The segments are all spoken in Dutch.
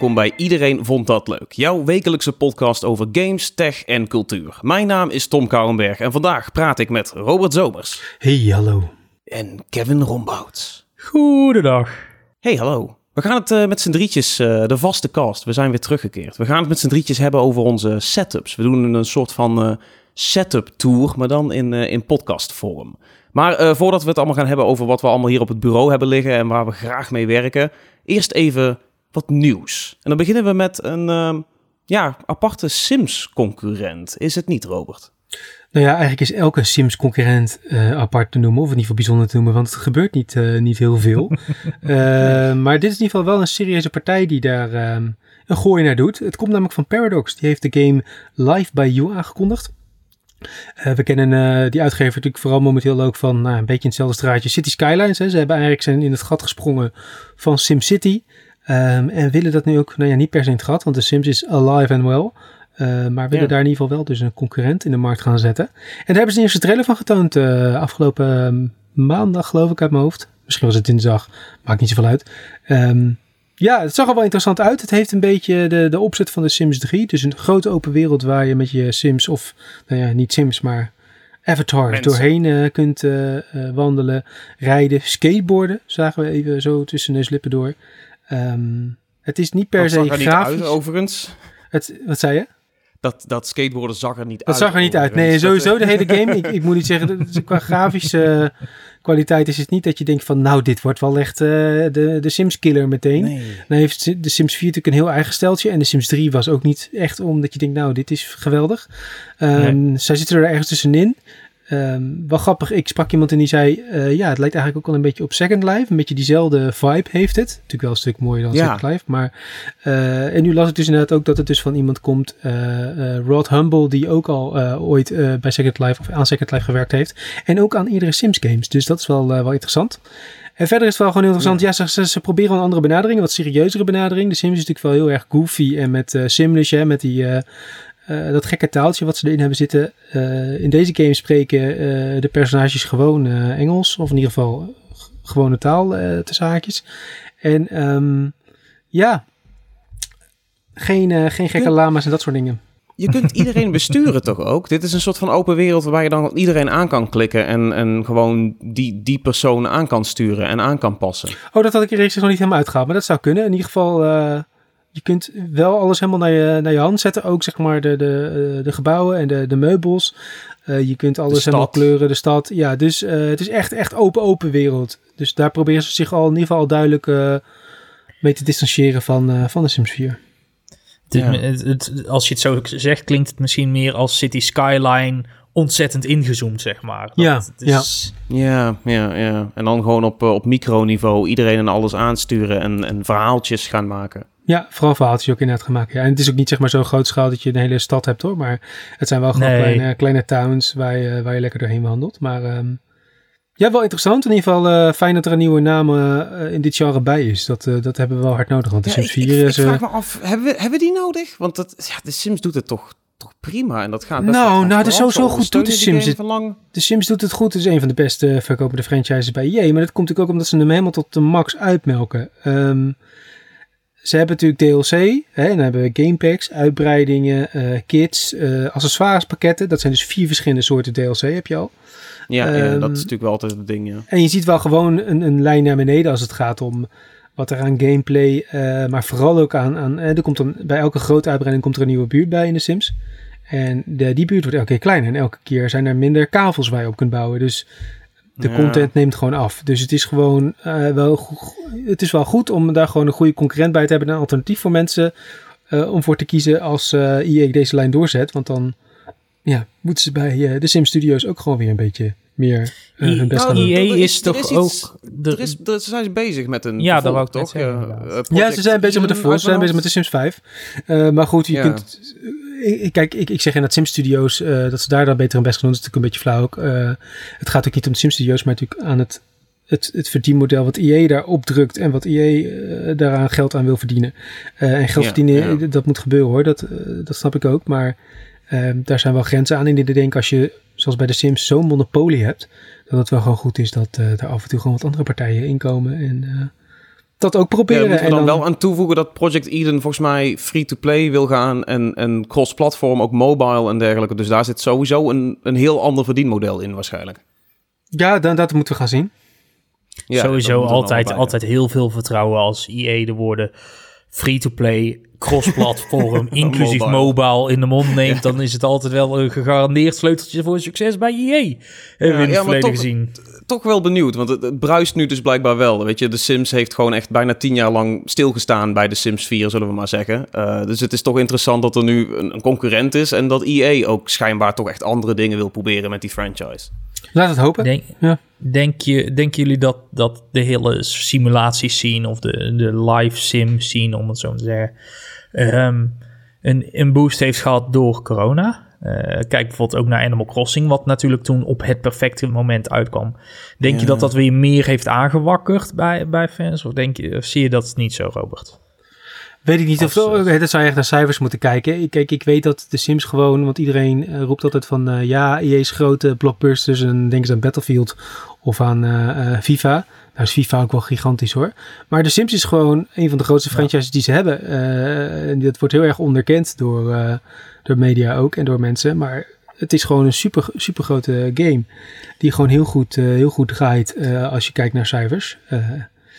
welkom bij Iedereen Vond Dat Leuk, jouw wekelijkse podcast over games, tech en cultuur. Mijn naam is Tom Kouwenberg en vandaag praat ik met Robert Zomers. Hey, hallo. En Kevin Rombouts. Goedendag. Hey, hallo. We gaan het uh, met z'n drietjes, uh, de vaste cast, we zijn weer teruggekeerd. We gaan het met z'n drietjes hebben over onze setups. We doen een soort van uh, setup tour, maar dan in, in podcastvorm. Maar voordat we het allemaal gaan hebben over wat we allemaal hier op het bureau hebben liggen en waar we graag mee werken, eerst even wat nieuws. En dan beginnen we met een uh, ja, aparte Sims-concurrent. Is het niet, Robert? Nou ja, eigenlijk is elke Sims-concurrent uh, apart te noemen, of in ieder geval bijzonder te noemen, want het gebeurt niet, uh, niet heel veel. uh, maar dit is in ieder geval wel een serieuze partij die daar ehm, een gooi naar doet. Het komt namelijk van Paradox. Die heeft de game Live by You aangekondigd. we kennen die uitgever natuurlijk vooral momenteel ook van nou, een beetje in hetzelfde straatje City Skylines. Hè. Ze hebben eigenlijk zijn in het gat gesprongen van SimCity. Um, en willen dat nu ook, nou ja, niet per se in het gat, want de Sims is alive and well. Uh, maar willen daar in ieder geval wel dus een concurrent in de markt gaan zetten. En daar hebben ze een eerste trailer van getoond uh, afgelopen um, maandag, geloof ik, uit mijn hoofd. Misschien was het dinsdag, maakt niet zoveel uit. Um, ja, het zag er wel interessant uit. Het heeft een beetje de, de opzet van de Sims 3. Dus een grote open wereld waar je met je Sims, of nou ja, niet Sims, maar avatars Mensen. doorheen uh, kunt wandelen, rijden, skateboarden. Zagen we even zo tussen neuslippen door. Um, het is niet per dat se zag er grafisch. Niet uit, overigens. Het, wat zei je? Dat, dat skateboarden zag er niet dat uit. Dat zag er niet uit. Nee, sowieso de hele game. ik, ik moet niet zeggen, dat, qua grafische kwaliteit is het niet dat je denkt van... nou, dit wordt wel echt uh, de, de Sims killer meteen. Nee. Dan heeft de Sims 4 natuurlijk een heel eigen steltje. En de Sims 3 was ook niet echt omdat je denkt, nou, dit is geweldig. Um, nee. Zij zitten er ergens tussenin. Um, wel grappig, ik sprak iemand en die zei: uh, Ja, het lijkt eigenlijk ook wel een beetje op Second Life. Een beetje diezelfde vibe heeft het. Natuurlijk wel een stuk mooier dan ja. Second Life. Maar, uh, en nu las ik dus inderdaad ook dat het dus van iemand komt, uh, Rod Humble, die ook al ooit bij Second Life of aan Second Life gewerkt heeft. En ook aan eerdere Sims games. Dus dat is wel, wel interessant. En verder is het wel gewoon heel interessant. Ja, ze, ze, proberen een andere benadering, een wat serieuzere benadering. De Sims is natuurlijk wel heel erg goofy en met uh, Simlish, hè, met die. Uh, dat gekke taaltje wat ze erin hebben zitten. Uh, in deze game spreken uh, de personages gewoon Engels. Of in ieder geval gewone taal tussen haakjes. En um, ja, geen, geen gekke lama's en dat soort dingen. Je kunt iedereen besturen toch ook? Dit is een soort van open wereld waar je dan iedereen aan kan klikken en, en gewoon die, die persoon aan kan sturen en aan kan passen. Oh, dat had ik er eerst nog niet helemaal uitgehaald, maar dat zou kunnen. In ieder geval, je kunt wel alles helemaal naar je, naar je hand zetten. Ook zeg maar de, de, de gebouwen en de, de meubels. Uh, je kunt alles helemaal kleuren, de stad. Ja, dus uh, het is echt, echt open, open wereld. Dus daar proberen ze zich al in ieder geval duidelijk uh, mee te distancieren van, van de Sims 4. Ja. Het, het, als je het zo zegt, klinkt het misschien meer als City Skyline ontzettend ingezoomd, zeg maar. Dat ja, is... ja, ja, ja, ja. En dan gewoon op, op microniveau iedereen en alles aansturen en, en verhaaltjes gaan maken. Ja, vooral verhaaltjes ook inderdaad gemaakt. Ja, en het is ook niet zeg maar zo'n groot schaal dat je een hele stad hebt hoor. Maar het zijn wel gewoon nee. kleine, kleine towns waar je, waar je lekker doorheen wandelt. Maar um, ja, wel interessant. In ieder geval uh, fijn dat er een nieuwe naam uh, in dit genre bij is. Dat, uh, dat hebben we wel hard nodig. Want de ja, Sims 4 ik, ik, is... Ik vraag me af, hebben we, hebben we die nodig? Want dat, ja, de Sims doet het toch, toch prima. En dat gaat best Nou, nou dat is sowieso goed doet de Sims. Het, de Sims doet het goed. Het is een van de beste verkopende franchises bij EA. Maar dat komt natuurlijk ook omdat ze hem helemaal tot de max uitmelken. Um, ze hebben natuurlijk DLC, hè, dan hebben we gamepacks, uitbreidingen, uh, kits, uh, accessoirespakketten. Dat zijn dus vier verschillende soorten DLC heb je al. Ja, um, ja, dat is natuurlijk wel altijd het ding, ja. En je ziet wel gewoon een, een lijn naar beneden als het gaat om wat er aan gameplay, uh, maar vooral ook aan, aan er komt dan, bij elke grote uitbreiding komt er een nieuwe buurt bij in de Sims. En de, die buurt wordt elke keer kleiner en elke keer zijn er minder kavels waar je op kunt bouwen. Dus de ja. content neemt gewoon af. Dus het is gewoon uh, wel, het is wel goed om daar gewoon een goede concurrent bij te hebben. Een alternatief voor mensen uh, om voor te kiezen als uh, EA deze lijn doorzet. Want dan ja, moeten ze bij de Sim Studios ook gewoon weer een beetje meer uh, hun best nou, gaan doen. EA is, is toch is ook... Iets, er is, er zijn ze bezig met een Ja, dat wou ik toch? Zeggen, ja, ja, ze zijn bezig met de Force, ze zijn bezig met de Sims 5. Uh, maar goed, je ja. kunt... Ik, kijk, ik, ik zeg in dat Sim Studios uh, dat ze daar dan beter hun best doen. Dat is natuurlijk een beetje flauw ook. Uh, het gaat ook niet om Sim Studios, maar natuurlijk aan het, het, het verdienmodel wat EA daar opdrukt en wat EA uh, daaraan geld aan wil verdienen. en geld ja, verdienen, ja. dat moet gebeuren hoor, dat, dat snap ik ook. Maar daar zijn wel grenzen aan in die denk als je, zoals bij de Sims, zo'n monopolie hebt, dat het wel gewoon goed is dat er af en toe gewoon wat andere partijen inkomen en dat ook proberen. Ja, en dan, wel aan toevoegen dat Project Eden volgens mij free-to-play wil gaan en, en cross-platform, ook mobile en dergelijke. Dus daar zit sowieso een, een heel ander verdienmodel in waarschijnlijk. Ja, dan, dat moeten we gaan zien. Ja, Sowieso altijd, altijd heel veel vertrouwen als EA de woorden free-to-play, cross-platform, inclusief mobile. in de mond neemt, dan is het altijd wel een gegarandeerd sleuteltje voor succes bij EA. Hebben we in het toch, gezien. Toch wel benieuwd, want het, bruist nu dus blijkbaar wel. Weet je, de Sims heeft gewoon echt bijna tien jaar lang stilgestaan bij de Sims 4, zullen we maar zeggen. Uh, dus het is toch interessant dat er nu een, een concurrent is en dat EA ook schijnbaar toch echt andere dingen wil proberen met die franchise. Laat het hopen. Denk, ja. denk je, denken jullie dat, dat de hele simulatiescene of de, de live sim scene, om het zo te zeggen, ehm, een, een boost heeft gehad door corona? Uh, kijk bijvoorbeeld ook naar Animal Crossing, wat natuurlijk toen op het perfecte moment uitkwam. Denk je dat dat weer meer heeft aangewakkerd bij, bij fans? Of, denk je, of zie je dat niet zo, Robert? Weet ik niet of zo. Dat zou je echt naar cijfers moeten kijken. Ik, kijk, ik weet dat de Sims gewoon, want iedereen eh, roept altijd van uh, ja, EA's grote blockbusters en denken ze aan Battlefield of aan uh, FIFA. Nou is FIFA ook wel gigantisch hoor. Maar de Sims is gewoon een van de grootste franchises die ze hebben. en dat wordt heel erg onderkend door, door media ook en door mensen. Maar het is gewoon een super, super grote game. Die gewoon heel goed, heel goed draait als je kijkt naar cijfers.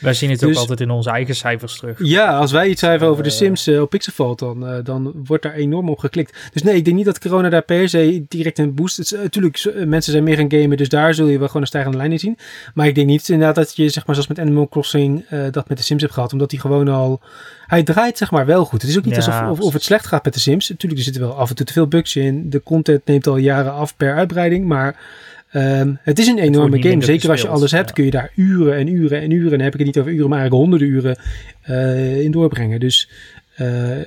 Wij zien het ook dus- altijd in onze eigen cijfers terug. Ja, als wij iets schrijven over de eh, Sims uh, op Pixelvault, dan, uh, dan wordt daar enorm op geklikt. Dus nee, ik denk niet dat corona daar per se direct een boost is. Natuurlijk, mensen zijn meer gaan gamen, dus daar zul je wel gewoon een stijgende lijn in zien. Maar ik denk niet inderdaad dat je, zeg maar, zoals met Animal Crossing, dat met de Sims hebt gehad. Omdat die gewoon al... Hij draait, zeg maar, wel goed. Het is ook niet alsof of, of, het slecht gaat met de Sims. Natuurlijk, er zitten wel af en toe te veel bugs in. De content neemt al jaren af per uitbreiding, maar... Um, het is een enorme game. Zeker als je alles hebt, kun je daar uren en uren en uren, en dan heb ik het niet over uren, maar eigenlijk honderden uren uh, in doorbrengen. Dus uh,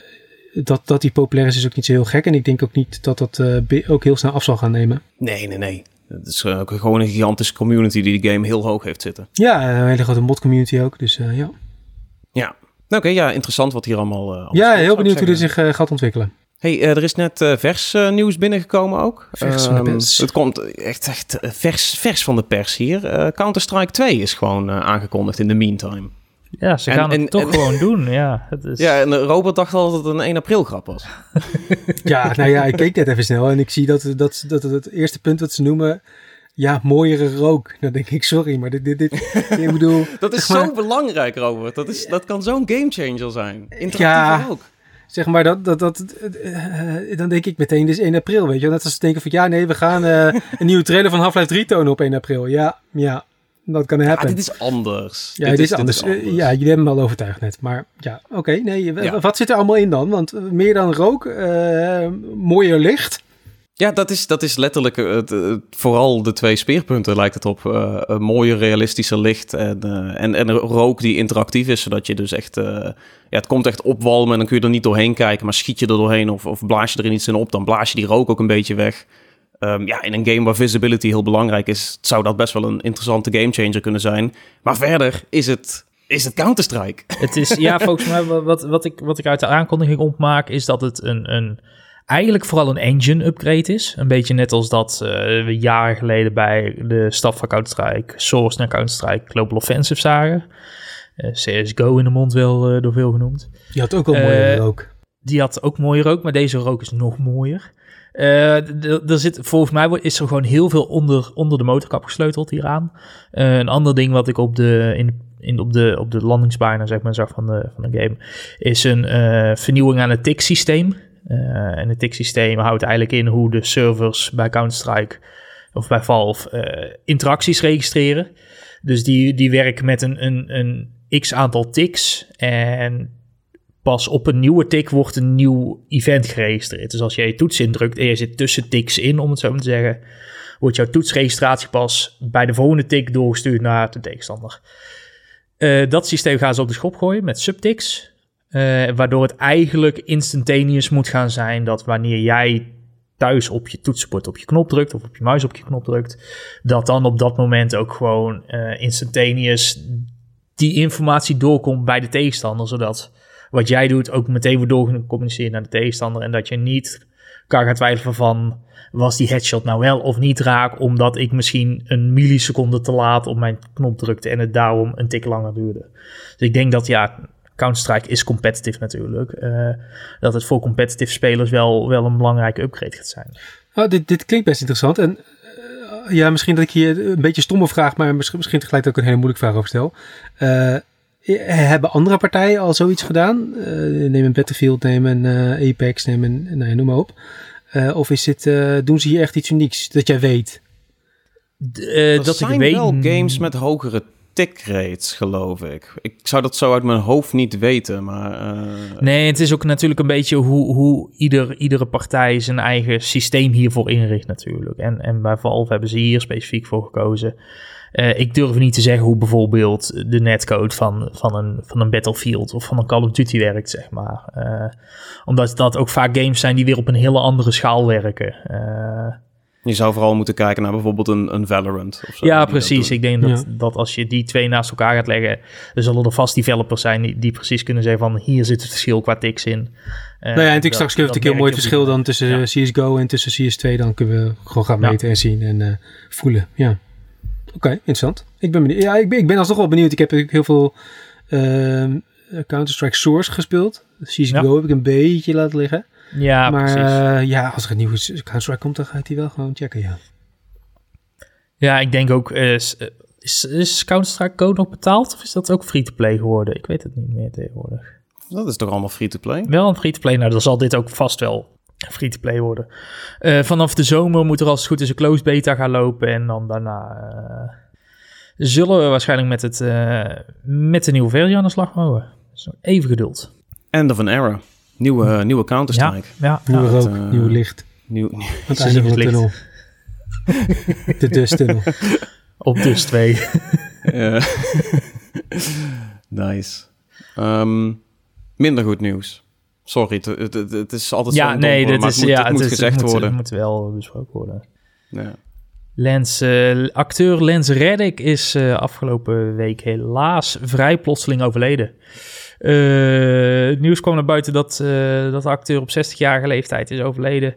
dat, dat die populair is, is ook niet zo heel gek. En ik denk ook niet dat dat uh, ook heel snel af zal gaan nemen. Nee, nee, nee. Het is ook gewoon een gigantische community die de game heel hoog heeft zitten. Ja, een hele grote mod community ook. Dus ja. Ja, nou, oké, ja, interessant wat hier allemaal. ja, heel benieuwd hoe dit zich gaat ontwikkelen. Hey, uh, er is net uh, vers uh, nieuws binnengekomen ook. Vers van de ehm, pers. Het komt echt, echt vers, vers van de pers hier. Counter-Strike 2 is gewoon aangekondigd in de meantime. Ja, ze gaan het toch gewoon doen. Ja, het is... ja, en Robert dacht al dat het een 1 april grap was. ja, nou ja, ik keek net even snel en ik zie dat, dat, dat het eerste punt wat ze noemen... Ja, mooiere rook. Dan denk ik, sorry, maar dit, dit, dit ik bedoel... dat is zo belangrijk, Robert. Dat, is, dat kan zo'n gamechanger zijn. Interactieve ja, rook zeg maar, dat, dat, dat, uh, dan denk ik meteen, dit is 1 april, weet je. Net als ze denken van, ja, nee, we gaan uh, een nieuwe trailer van Half-Life 3 tonen op 1 april. Ja, ja, dat kan happen. Ja, dit is anders. Ja, dit, is, anders. Is anders. ja, jullie hebben me al overtuigd net. Maar ja, oké, nee, wat zit er allemaal in dan? Want meer dan rook, mooier licht. Ja, dat is, dat is letterlijk het, vooral de twee speerpunten lijkt het op. Uh, een mooie realistische licht en, uh, en, en rook die interactief is, zodat je dus echt... Uh, ja, het komt echt opwalmen en dan kun je er niet doorheen kijken, maar schiet je er doorheen of, of blaas je er iets in op, dan blaas je die rook ook een beetje weg. Um, ja, in een game waar visibility heel belangrijk is, zou dat best wel een interessante gamechanger kunnen zijn. Maar verder is het is het Counter-Strike. Het is, ja, volgens mij, wat, wat, ik, wat ik uit de aankondiging opmaak, is dat het een, een eigenlijk vooral een engine upgrade is. Een beetje net als dat uh, we jaren geleden bij de staf van Counter-Strike, Source naar Counter-Strike Global Offensive zagen. Uh, eh, CSGO in de mond wel uh, door veel genoemd. Die had ook wel mooie rook. Die had ook mooie rook, maar deze rook is nog mooier. er zit, volgens mij is er gewoon heel veel onder, onder de motorkap gesleuteld hieraan. een ander ding wat ik op de, in, in, op de, op de landingsbaan zeg maar, zag van de, van de game, is een vernieuwing aan het TIC-systeem. Uh, en het TIC-systeem houdt eigenlijk in hoe de servers bij Counter-Strike of bij Valve uh, interacties registreren. Dus die, die werken met een, een, een x aantal ticks. En pas op een nieuwe tick wordt een nieuw event geregistreerd. Dus als je je toets indrukt en je zit tussen ticks in, om het zo maar te zeggen, wordt jouw toetsregistratie pas bij de volgende tick doorgestuurd naar de tegenstander. Uh, dat systeem gaan ze op de schop gooien met subticks. Uh, waardoor het eigenlijk instantaneous moet gaan zijn dat wanneer jij thuis op je toetsenbord op je knop drukt of op je muis op je knop drukt, dat dan op dat moment ook gewoon uh, instantaneous die informatie doorkomt bij de tegenstander, zodat wat jij doet ook meteen wordt doorgecommuniceerd naar de tegenstander en dat je niet elkaar gaan twijfelen van was die headshot nou wel of niet raak, omdat ik misschien een milliseconde te laat op mijn knop drukte en het daarom een tik langer duurde. Dus ik denk dat ja, Counter-Strike is competitive natuurlijk. Uh, dat het voor competitive spelers wel, wel een belangrijke upgrade gaat zijn. Oh, dit, dit klinkt best interessant. En uh, ja, misschien dat ik hier een beetje stomme vraag, maar misschien, misschien tegelijk ook een hele moeilijke vraag over stel. Uh, hebben andere partijen al zoiets gedaan? neem een Battlefield, neem een Apex, neem een, nou, noem maar op. of is dit, doen ze hier echt iets unieks dat jij weet? Uh, dat zijn ik weet... wel games met hogere tick rates, geloof ik. Ik zou dat zo uit mijn hoofd niet weten, maar... Uh... Nee, het is ook natuurlijk een beetje hoe, hoe ieder, iedere partij zijn eigen systeem hiervoor inricht natuurlijk. En, en bij Valve hebben ze hier specifiek voor gekozen. Uh, ik durf niet te zeggen hoe bijvoorbeeld de netcode van, van, een, van een Battlefield of van een Call of Duty werkt, zeg maar. Uh, omdat dat ook vaak games zijn die weer op een hele andere schaal werken. Je zou vooral moeten kijken naar bijvoorbeeld een, een Valorant. Of zo, ja, precies. Ik denk dat, dat als je die twee naast elkaar gaat leggen, er zullen er vast developers zijn die, die precies kunnen zeggen van hier zit het verschil qua tics in. Uh, nou ja, en ik straks kun je een heel mooi verschil dan tussen CSGO en tussen CS2. Dan kunnen we gewoon gaan meten en zien en uh, voelen. Ja. Oké, interessant. Ik ben benieuwd. Ja, ik ben, ik ben alsnog wel benieuwd. Ik heb heel veel uh, Counter-Strike Source gespeeld. CSGO heb ik een beetje laten liggen. Ja, maar precies. Uh, ja, als er een nieuwe Counter-Strike komt, dan gaat hij wel gewoon checken, ja. Ja, ik denk ook, uh, is, is Counter-Strike Code nog betaald of is dat ook free-to-play geworden? Ik weet het niet meer tegenwoordig. Dat is toch allemaal free-to-play? Wel een free-to-play, nou dan zal dit ook vast wel free-to-play worden. Uh, vanaf de zomer moet er als het goed is een closed beta gaan lopen en dan daarna zullen we waarschijnlijk met, het, met de nieuwe versie aan de slag mogen. Dus even geduld. End of an era. Nieuwe, nieuwe Counter-Strike. Ja, ja, nieuwe rook, uh, nieuw licht. Nieuw, nieuw. Het einde van de tunnel. de dusttunnel. Op dus 2. nice. Um, minder goed nieuws. Sorry, het, het, het is altijd ja, zo nee, dit is, moet, ja, het moet is, gezegd moet, worden. Het moet wel besproken worden. Ja. Lens, uh, acteur Lens Reddick is uh, afgelopen week helaas vrij plotseling overleden. Uh, het nieuws kwam naar buiten dat, uh, dat de acteur op 60-jarige leeftijd is overleden.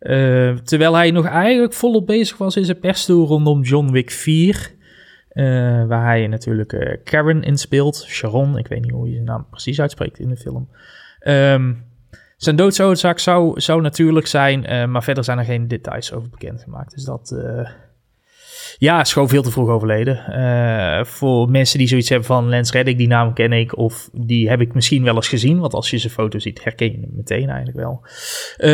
Uh, terwijl hij nog eigenlijk volop bezig was in zijn perstoer rondom John Wick 4. waar hij natuurlijk Karen in speelt. Sharon, ik weet niet hoe je zijn naam precies uitspreekt in de film. Um, zijn doodsoorzaak zou, zou natuurlijk zijn, maar verder zijn er geen details over bekendgemaakt. Dus dat ja, is gewoon veel te vroeg overleden. Uh, voor mensen die zoiets hebben van Lens Reddick, die naam ken ik. Of die heb ik misschien wel eens gezien. Want als je zijn foto ziet, herken je hem meteen eigenlijk wel. Uh,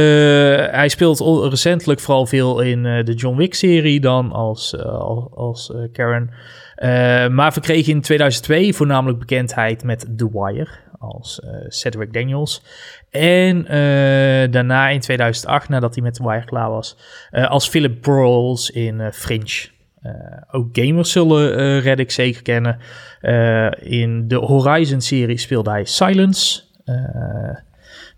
hij speelt recentelijk vooral veel in uh, de John Wick-serie dan als, als, als Karen. maar verkreeg in 2002 voornamelijk bekendheid met The Wire als Cedric Daniels. En daarna in 2008, nadat hij met The Wire klaar was, als Philip Brawls in Fringe. Uh, ook gamers zullen uh, Reddick zeker kennen. Uh, in de Horizon-serie speelde hij Silence,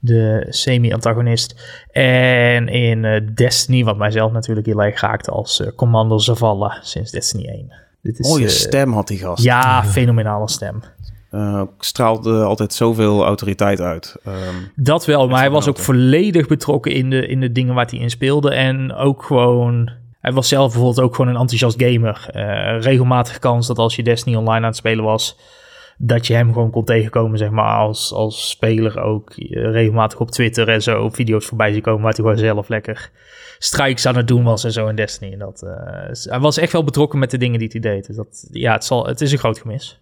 de semi-antagonist. En in Destiny, wat mijzelf natuurlijk heel erg raakte als Commander Zavala sinds Destiny 1. Dit is, Mooie stem had die gast. Ja, fenomenale stem. straalde altijd zoveel autoriteit uit. Um, dat wel, maar hij was ook volledig betrokken in de, in de dingen waar hij in speelde. En ook gewoon hij was zelf bijvoorbeeld ook gewoon een enthousiast gamer. Uh, regelmatig kans dat als je Destiny online aan het spelen was, dat je hem gewoon kon tegenkomen, zeg maar, als, als speler ook. Regelmatig op Twitter en zo video's voorbij zien komen waar hij gewoon zelf lekker strikes aan het doen was en zo in Destiny. En dat, uh, hij was echt wel betrokken met de dingen die hij deed. Dus dat, ja, het, zal, het is een groot gemis.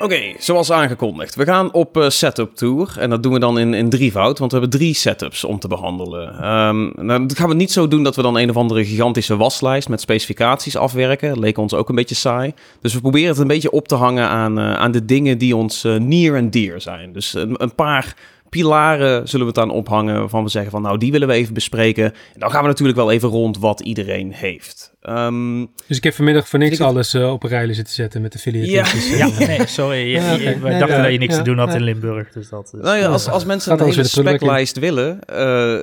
Oké, zoals aangekondigd. We gaan op uh, setup tour. En dat doen we dan in, in drievoud, want we hebben drie setups om te behandelen. Um, nou, dat gaan we niet zo doen dat we dan een of andere gigantische waslijst met specificaties afwerken. Dat leek ons ook een beetje saai. Dus we proberen het een beetje op te hangen aan, uh, aan de dingen die ons uh, near en dear zijn. Dus een, een paar pilaren zullen we het aan ophangen waarvan we zeggen van nou die willen we even bespreken. En dan gaan we natuurlijk wel even rond wat iedereen heeft. Um, dus ik heb vanmiddag voor niks alles uh, op een rijlen zitten zetten met affiliate ja. ja, nee, sorry. Ja, okay. We dachten ja, dat je niks te doen had in Limburg. Dus dat is... nou ja, als, als mensen Gaat een hele speklijst willen. Uh,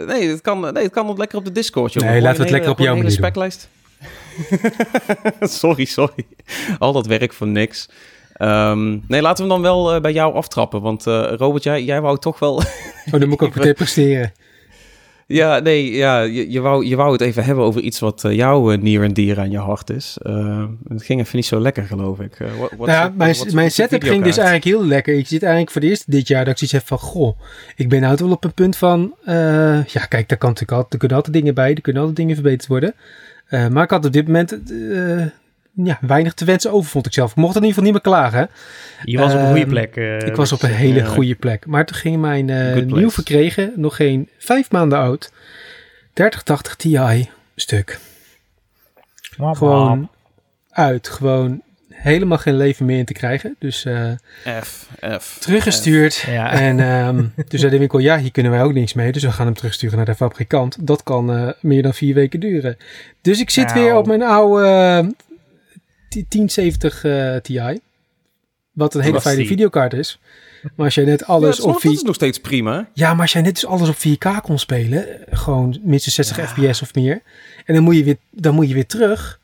nee, het kan, nee, het kan lekker op de Discord. Joh. Nee, laten we het lekker op jouw manier speklijst. sorry, sorry. Al dat werk voor niks. Ehm, nee, laten we hem dan wel bij jou aftrappen. Want Robert, jij, jij wou toch wel... Oh, dan moet ik ook meteen presteren. Ja, nee, ja, je, je, wou, je wou het even hebben over iets wat uh, jou uh, neer en dier aan je hart is. Uh, het ging even niet zo lekker, geloof ik. What, nou, mijn, mijn setup ging dus eigenlijk heel lekker. Ik zit eigenlijk voor het eerst dit jaar dat ik zoiets heb van... Goh, ik ben nou wel op een punt van... ja, kijk, daar, kan natuurlijk altijd, er kunnen altijd dingen bij. Er kunnen altijd dingen verbeterd worden. maar ik had op dit moment ja, weinig te wensen over, vond ik zelf. Ik mocht in ieder geval niet meer klagen. Je was op een goede ehm, plek. Uh, ik was op een hele goede plek. Maar toen ging mijn uh, nieuw verkregen, nog geen vijf maanden oud, 3080 Ti stuk. Gewoon uit. Gewoon helemaal geen leven meer in te krijgen. Dus uh, F, F, teruggestuurd. Ja. En um, toen zei de winkel, ja, hier kunnen wij ook niks mee. Dus we gaan hem terugsturen naar de fabrikant. Dat kan uh, meer dan vier weken duren. Dus ik zit weer op mijn oude 1070 uh, Ti. Wat een hele fijne videokaart is. Maar als jij net alles op 4K... Dat is nog steeds prima. Ja, maar als jij net dus alles op 4K kon spelen, gewoon minstens 60 fps of meer. En dan moet je weer, dan moet je weer terug.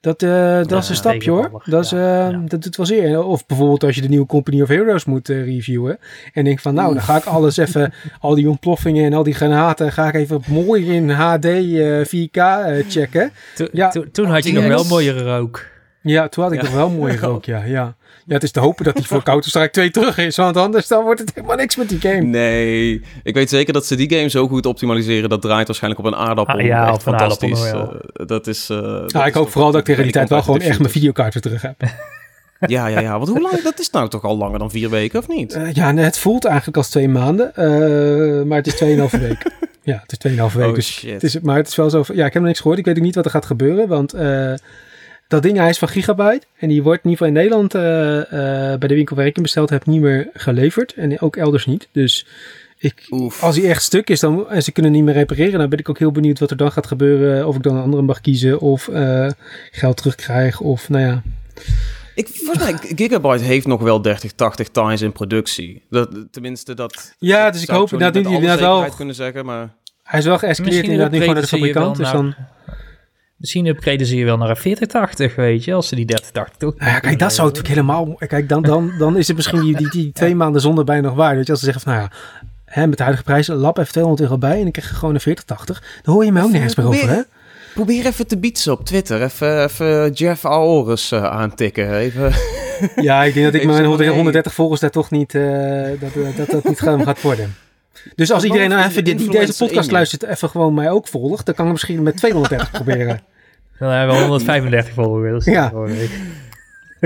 Dat, uh, dat is een stapje hoor. Dat, is, uh, dat doet wel zeer. Of bijvoorbeeld als je de nieuwe Company of Heroes moet uh, reviewen. En denk van nou, dan ga ik alles even, al die ontploffingen en al die granaten, ga ik even mooi in HD 4K checken. To, ja, to, toen had je nog wel mooiere rook. Ja, toen had ik nog wel mooie rook, ja, ja. Ja, het is te hopen dat hij voor Counter-Strike 2 terug is, want anders dan wordt het helemaal niks met die game. Nee, ik weet zeker dat ze die game zo goed optimaliseren, dat draait waarschijnlijk op een aardappel. Ah, ja, echt fantastisch. Aardappel, uh, dat is... Uh, dat ja, ik hoop vooral dat ik tegen die tijd wel gewoon echt mijn videokaart weer terug heb. Ja, ja, ja. Want hoe lang? Dat is nou toch al langer dan vier weken, of niet? Uh, ja, het voelt eigenlijk als twee maanden. Uh, maar het is tweeënhalve week. Ja, het is tweeënhalve week. Oh, dus shit. Het is, maar het is wel zo... Ja, ik heb nog niks gehoord. Ik weet ook niet wat er gaat gebeuren. Want uh, dat ding hij is van Gigabyte. En die wordt in ieder geval in Nederland uh, uh, bij de winkel waar ik hem besteld heb niet meer geleverd. En ook elders niet. Dus ik, als hij echt stuk is dan, en ze kunnen niet meer repareren, dan ben ik ook heel benieuwd wat er dan gaat gebeuren. Of ik dan een andere mag kiezen of uh, geld terugkrijg. Of nou ja. Ik, volgens mij, Gigabyte heeft nog wel 30, 80 times in productie. Dat, tenminste, dat... Ja, dus ik hoop dat jullie inderdaad wel... kunnen zeggen, maar... Hij is wel geëscaleerd inderdaad niet gewoon naar de fabrikant. Dus dan... Misschien upgraden ze je wel naar een 4080, weet je, als ze die 3080 toch. Nou ja, kijk, dat zou natuurlijk helemaal. Kijk, dan, dan, dan is het misschien die, die, die twee maanden zonder bij nog waar. Weet je, als ze zeggen van, nou ja, hè, met de huidige prijs, lap even 200 euro bij en dan krijg je gewoon een 4080. Dan hoor je mij ook nergens meer over, hè? Probeer even te bietsen op Twitter. Even, even Jeff Aorus uh, aantikken. Even. Ja, ik denk dat ik mijn 130 volgers daar toch niet, uh, dat, dat, dat niet gaat worden. Dus als iedereen nou even die, die deze podcast luistert, even gewoon mij ook volgt, dan kan ik misschien met 230 proberen. Dan hebben we 135 volgers. Ja.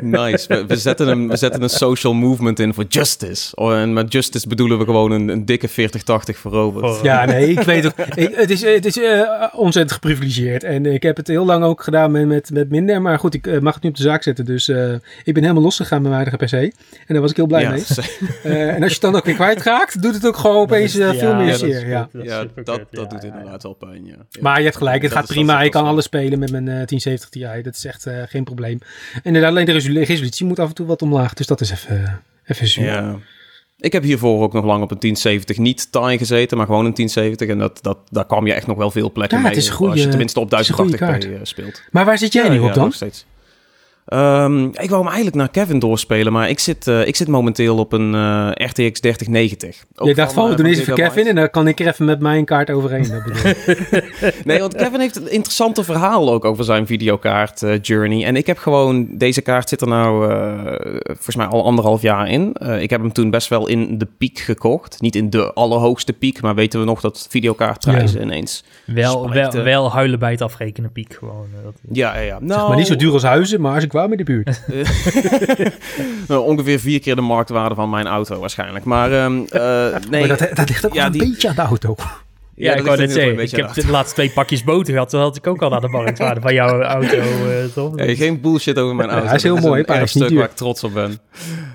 Nice. We, zetten een, we zetten een social movement in voor justice. Oh, en met justice bedoelen we gewoon een, een dikke 40-80 voor Robert. Ja, nee, ik weet ook. het is, het is uh, ontzettend geprivilegeerd. En ik heb het heel lang ook gedaan met, met, met minder. Maar goed, ik uh, mag het nu op de zaak zetten. Dus uh, ik ben helemaal losgegaan met mijn eigen PC. En daar was ik heel blij ja, mee. en als je het dan ook weer kwijtraakt, doet het ook gewoon opeens veel meer zeer. Ja, ja, dat, dat doet inderdaad wel pijn. Ja. Maar je hebt gelijk, het gaat prima. Ik kan alles spelen met mijn 1070 Ti. Dat is echt geen probleem. Inderdaad, alleen de resolutie moet af en toe wat omlaag. Dus dat is even, even zuur. Ja. Ik heb hiervoor ook nog lang op een 1070 niet TIE gezeten, maar gewoon een 1070. En dat, dat, daar kwam je echt nog wel veel plekken ja, mee. Het is goede, als je tenminste op 1080p uh, speelt. Maar waar zit jij nu op dan? steeds. Um, ik wou hem eigenlijk naar Kevin doorspelen, maar ik zit, uh, ik zit momenteel op een uh, RTX 3090. Ook je dacht van, we doen eens even Kevin en dan kan ik er even met mijn kaart overheen. nee, want Kevin heeft een interessante verhaal ook over zijn videokaart uh, Journey. En ik heb gewoon, deze kaart zit er nou volgens mij al anderhalf jaar in. ik heb hem toen best wel in de piek gekocht. Niet in de allerhoogste piek, maar weten we nog dat videokaartprijzen ja. ineens wel, wel, wel, huilen bij het afrekenen piek gewoon. Ja, ja, ja. Nou, maar niet zo duur als huizen, maar als ik kwam in de buurt. nou, ongeveer vier keer de marktwaarde van mijn auto waarschijnlijk. Maar, um, uh, nee. Maar dat, dat ligt ook ja, een die... beetje aan de auto. Ja, ja ik wou net zeggen, ik heb de laatste twee pakjes boter gehad, toen had ik ook al naar de marktwaarde van jouw auto, uh, toch? Nee, geen bullshit over mijn auto. hij is heel mooi, een, een stuk waar ik trots op ben.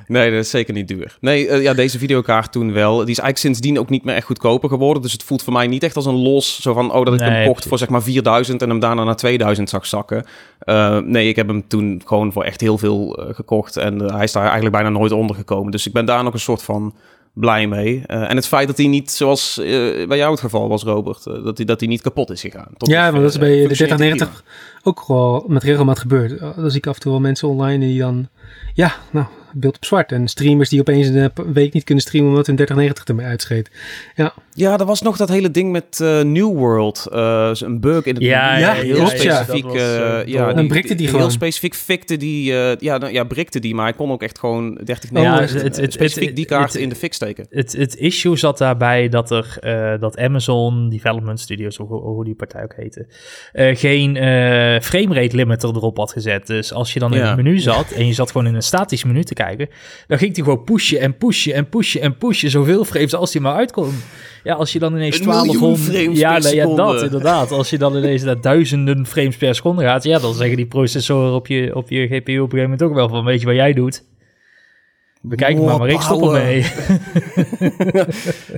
Nee, dat is zeker niet duur. Nee, uh, ja, deze videokaart toen wel. Die is eigenlijk sindsdien ook niet meer echt goedkoper geworden. Dus het voelt voor mij niet echt als een los, zo van, oh, dat ik nee, hem kocht voor zeg maar 4000 en hem daarna naar 2000 zag zakken. Uh, nee, ik heb hem toen gewoon voor echt heel veel gekocht en hij is daar eigenlijk bijna nooit onder gekomen. Dus ik ben daar nog een soort van blij mee. Uh, en het feit dat hij niet, zoals uh, bij jou het geval was, Robert, uh, dat, hij, dat hij niet kapot is gegaan. Tot ja, maar dat is bij de 3090 ook gewoon met regelmaat gebeurd. Dan zie ik af en toe wel mensen online die dan, ja, nou, beeld op zwart. En streamers die opeens een week niet kunnen streamen omdat hun 3090 ermee uitscheet. Ja. Ja, er was nog dat hele ding met uh, New World. Uh, een bug in het ja, ja, heel klopt, specifiek. was, uh, ja, dan brikte die heel gewoon. specifiek fikte die. ja, nou, ja, brikte die, maar hij kon ook echt gewoon 30 Oh, Ja, echt? het, het, het, specifiek die kaart in de fik steken. Het, het issue zat daarbij dat er eh, dat Amazon Development Studios, hoe, hoe die partij ook heette, eh, geen eh framerate limiter erop had gezet. Dus als je dan in Ja. het menu zat en je zat gewoon in een statisch menu te kijken, dan ging hij gewoon pushen en pushen en pushen en pushen zoveel frames als hij maar uitkomt. Ja, als je dan ineens Een miljoen 1200 frames ja, per nou ja, dat seconde. inderdaad. Als je dan ineens naar duizenden frames per seconde gaat, ja, dan zeggen die processoren op je, op je GPU op een gegeven moment ook wel van, weet je wat jij doet? Bekijk het maar, maar ik stop ermee.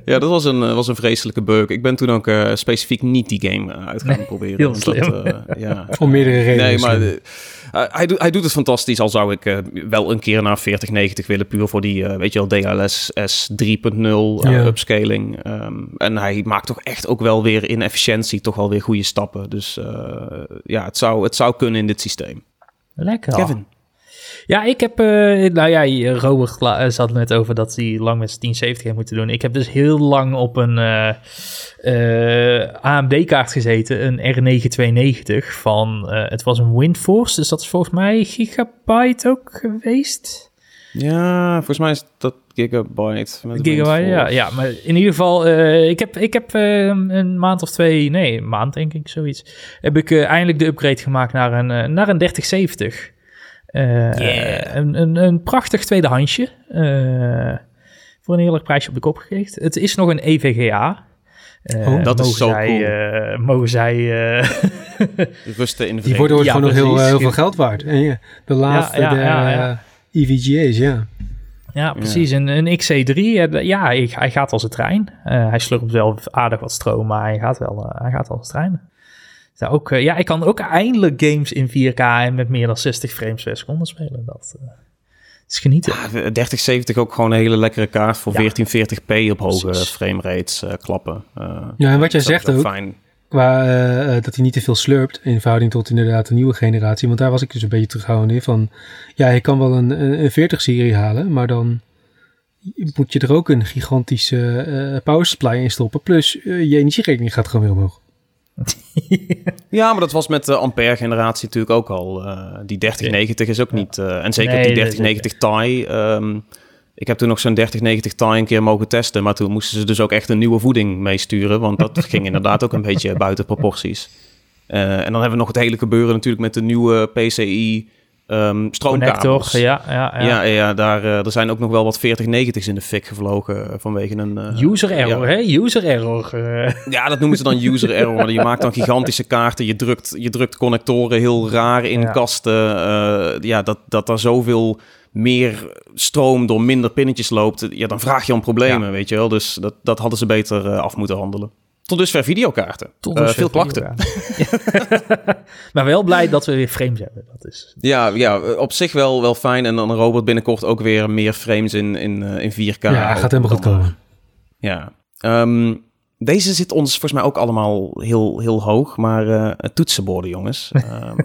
Ja, dat was een, eh, was een vreselijke bug. Ik ben toen ook eh, specifiek niet die game eh, uit gaan proberen. heel dat, slim. eh, ja. Om meerdere redenen. Nee, maar hij, doet, hij doet het fantastisch. Al zou ik eh, wel een keer naar 4090 willen, puur voor die, eh, weet je wel, DLSS 3.0 eh, Ja. upscaling. Ehm, en hij maakt toch echt ook wel weer in efficiëntie toch wel weer goede stappen. Dus eh, ja, het zou, het zou kunnen in dit systeem. Lekker. Kevin. Ja, ik heb, eh, nou ja, Robert eh, zat net over dat hij lang met zijn 1070 heeft moeten doen. Ik heb dus heel lang op een eh, AMD-kaart gezeten, een R992 van, het was een Windforce, dus dat is volgens mij gigabyte ook geweest. Ja, volgens mij is dat Gigabyte. Gigabyte, ja, ja, maar in ieder geval, ik heb, ik heb eh, een maand of twee, nee, een maand denk ik, zoiets, heb ik eindelijk de upgrade gemaakt naar een, naar een 3070. Eh, Yeah. een, een, een prachtig tweedehandsje. eh voor een eerlijk prijsje op de kop gegeven. Het is nog een EVGA. Eh, Oh, dat is zo zij, cool. eh, mogen zij... eh, Rusten in de Die worden Ja, gewoon nog heel, veel geld waard. En ja, de laatste, ja, de ja, ja. eh, EVGA's, ja. ja, precies. Een, een XC3, eh, ja, ik, hij gaat als een trein. Eh, hij slurpt wel aardig wat stroom, maar hij gaat wel, hij gaat als een trein. Ja, ook, eh, ja, ik kan ook eindelijk games in 4K en met meer dan 60 frames per seconde spelen. Dat eh, is genieten. Ja, 3070 ook gewoon een hele lekkere kaart voor Ja. 1440p op hoge framerates eh, klappen. Eh, Ja, en wat jij zegt ook, Fijn. qua dat hij niet te veel slurpt in verhouding tot inderdaad de nieuwe generatie. Want daar was ik dus een beetje terughoudend in van, ja, je kan wel een, een, een 40-serie halen, maar dan moet je er ook een gigantische eh power supply in stoppen. Plus, je energierekening gaat gewoon weer omhoog. Ja, maar dat was met de Ampère-generatie natuurlijk ook al. Eh, die 3090 is ook niet... eh, en zeker Nee, die nee, 3090 Ti. ehm, ik heb toen nog zo'n 3090 Ti een keer mogen testen. Maar toen moesten ze dus ook echt een nieuwe voeding meesturen. Want dat ging inderdaad ook een beetje buiten proporties. Eh, en dan hebben we nog het hele gebeuren natuurlijk met de nieuwe PCI ehm stroomkabels. Ja, ja, ja. Ja, ja, daar eh, er zijn ook nog wel wat 4090's in de fik gevlogen eh, vanwege een... eh, User error, ja. hè? User error. Ja, dat noemen ze dan user error. Je maakt dan gigantische kaarten. Je drukt, je drukt connectoren heel raar in Ja. kasten. ja, dat, dat er zoveel meer stroom door minder pinnetjes loopt. Ja, dan vraag je om problemen, Ja. weet je wel. Dus dat, dat hadden ze beter af moeten handelen. Tot dusver videokaarten. Tot Eh, dusver veel klachten. maar wel blij dat we weer frames hebben. Dat is... Ja, ja, op zich wel, wel fijn. En dan Robert binnenkort ook weer meer frames in, in, eh, in 4K. ja, gaat helemaal goed eh, komen. Ja. Ehm, deze zit ons volgens mij ook allemaal heel, heel hoog, maar eh, toetsenborden, jongens. Ehm,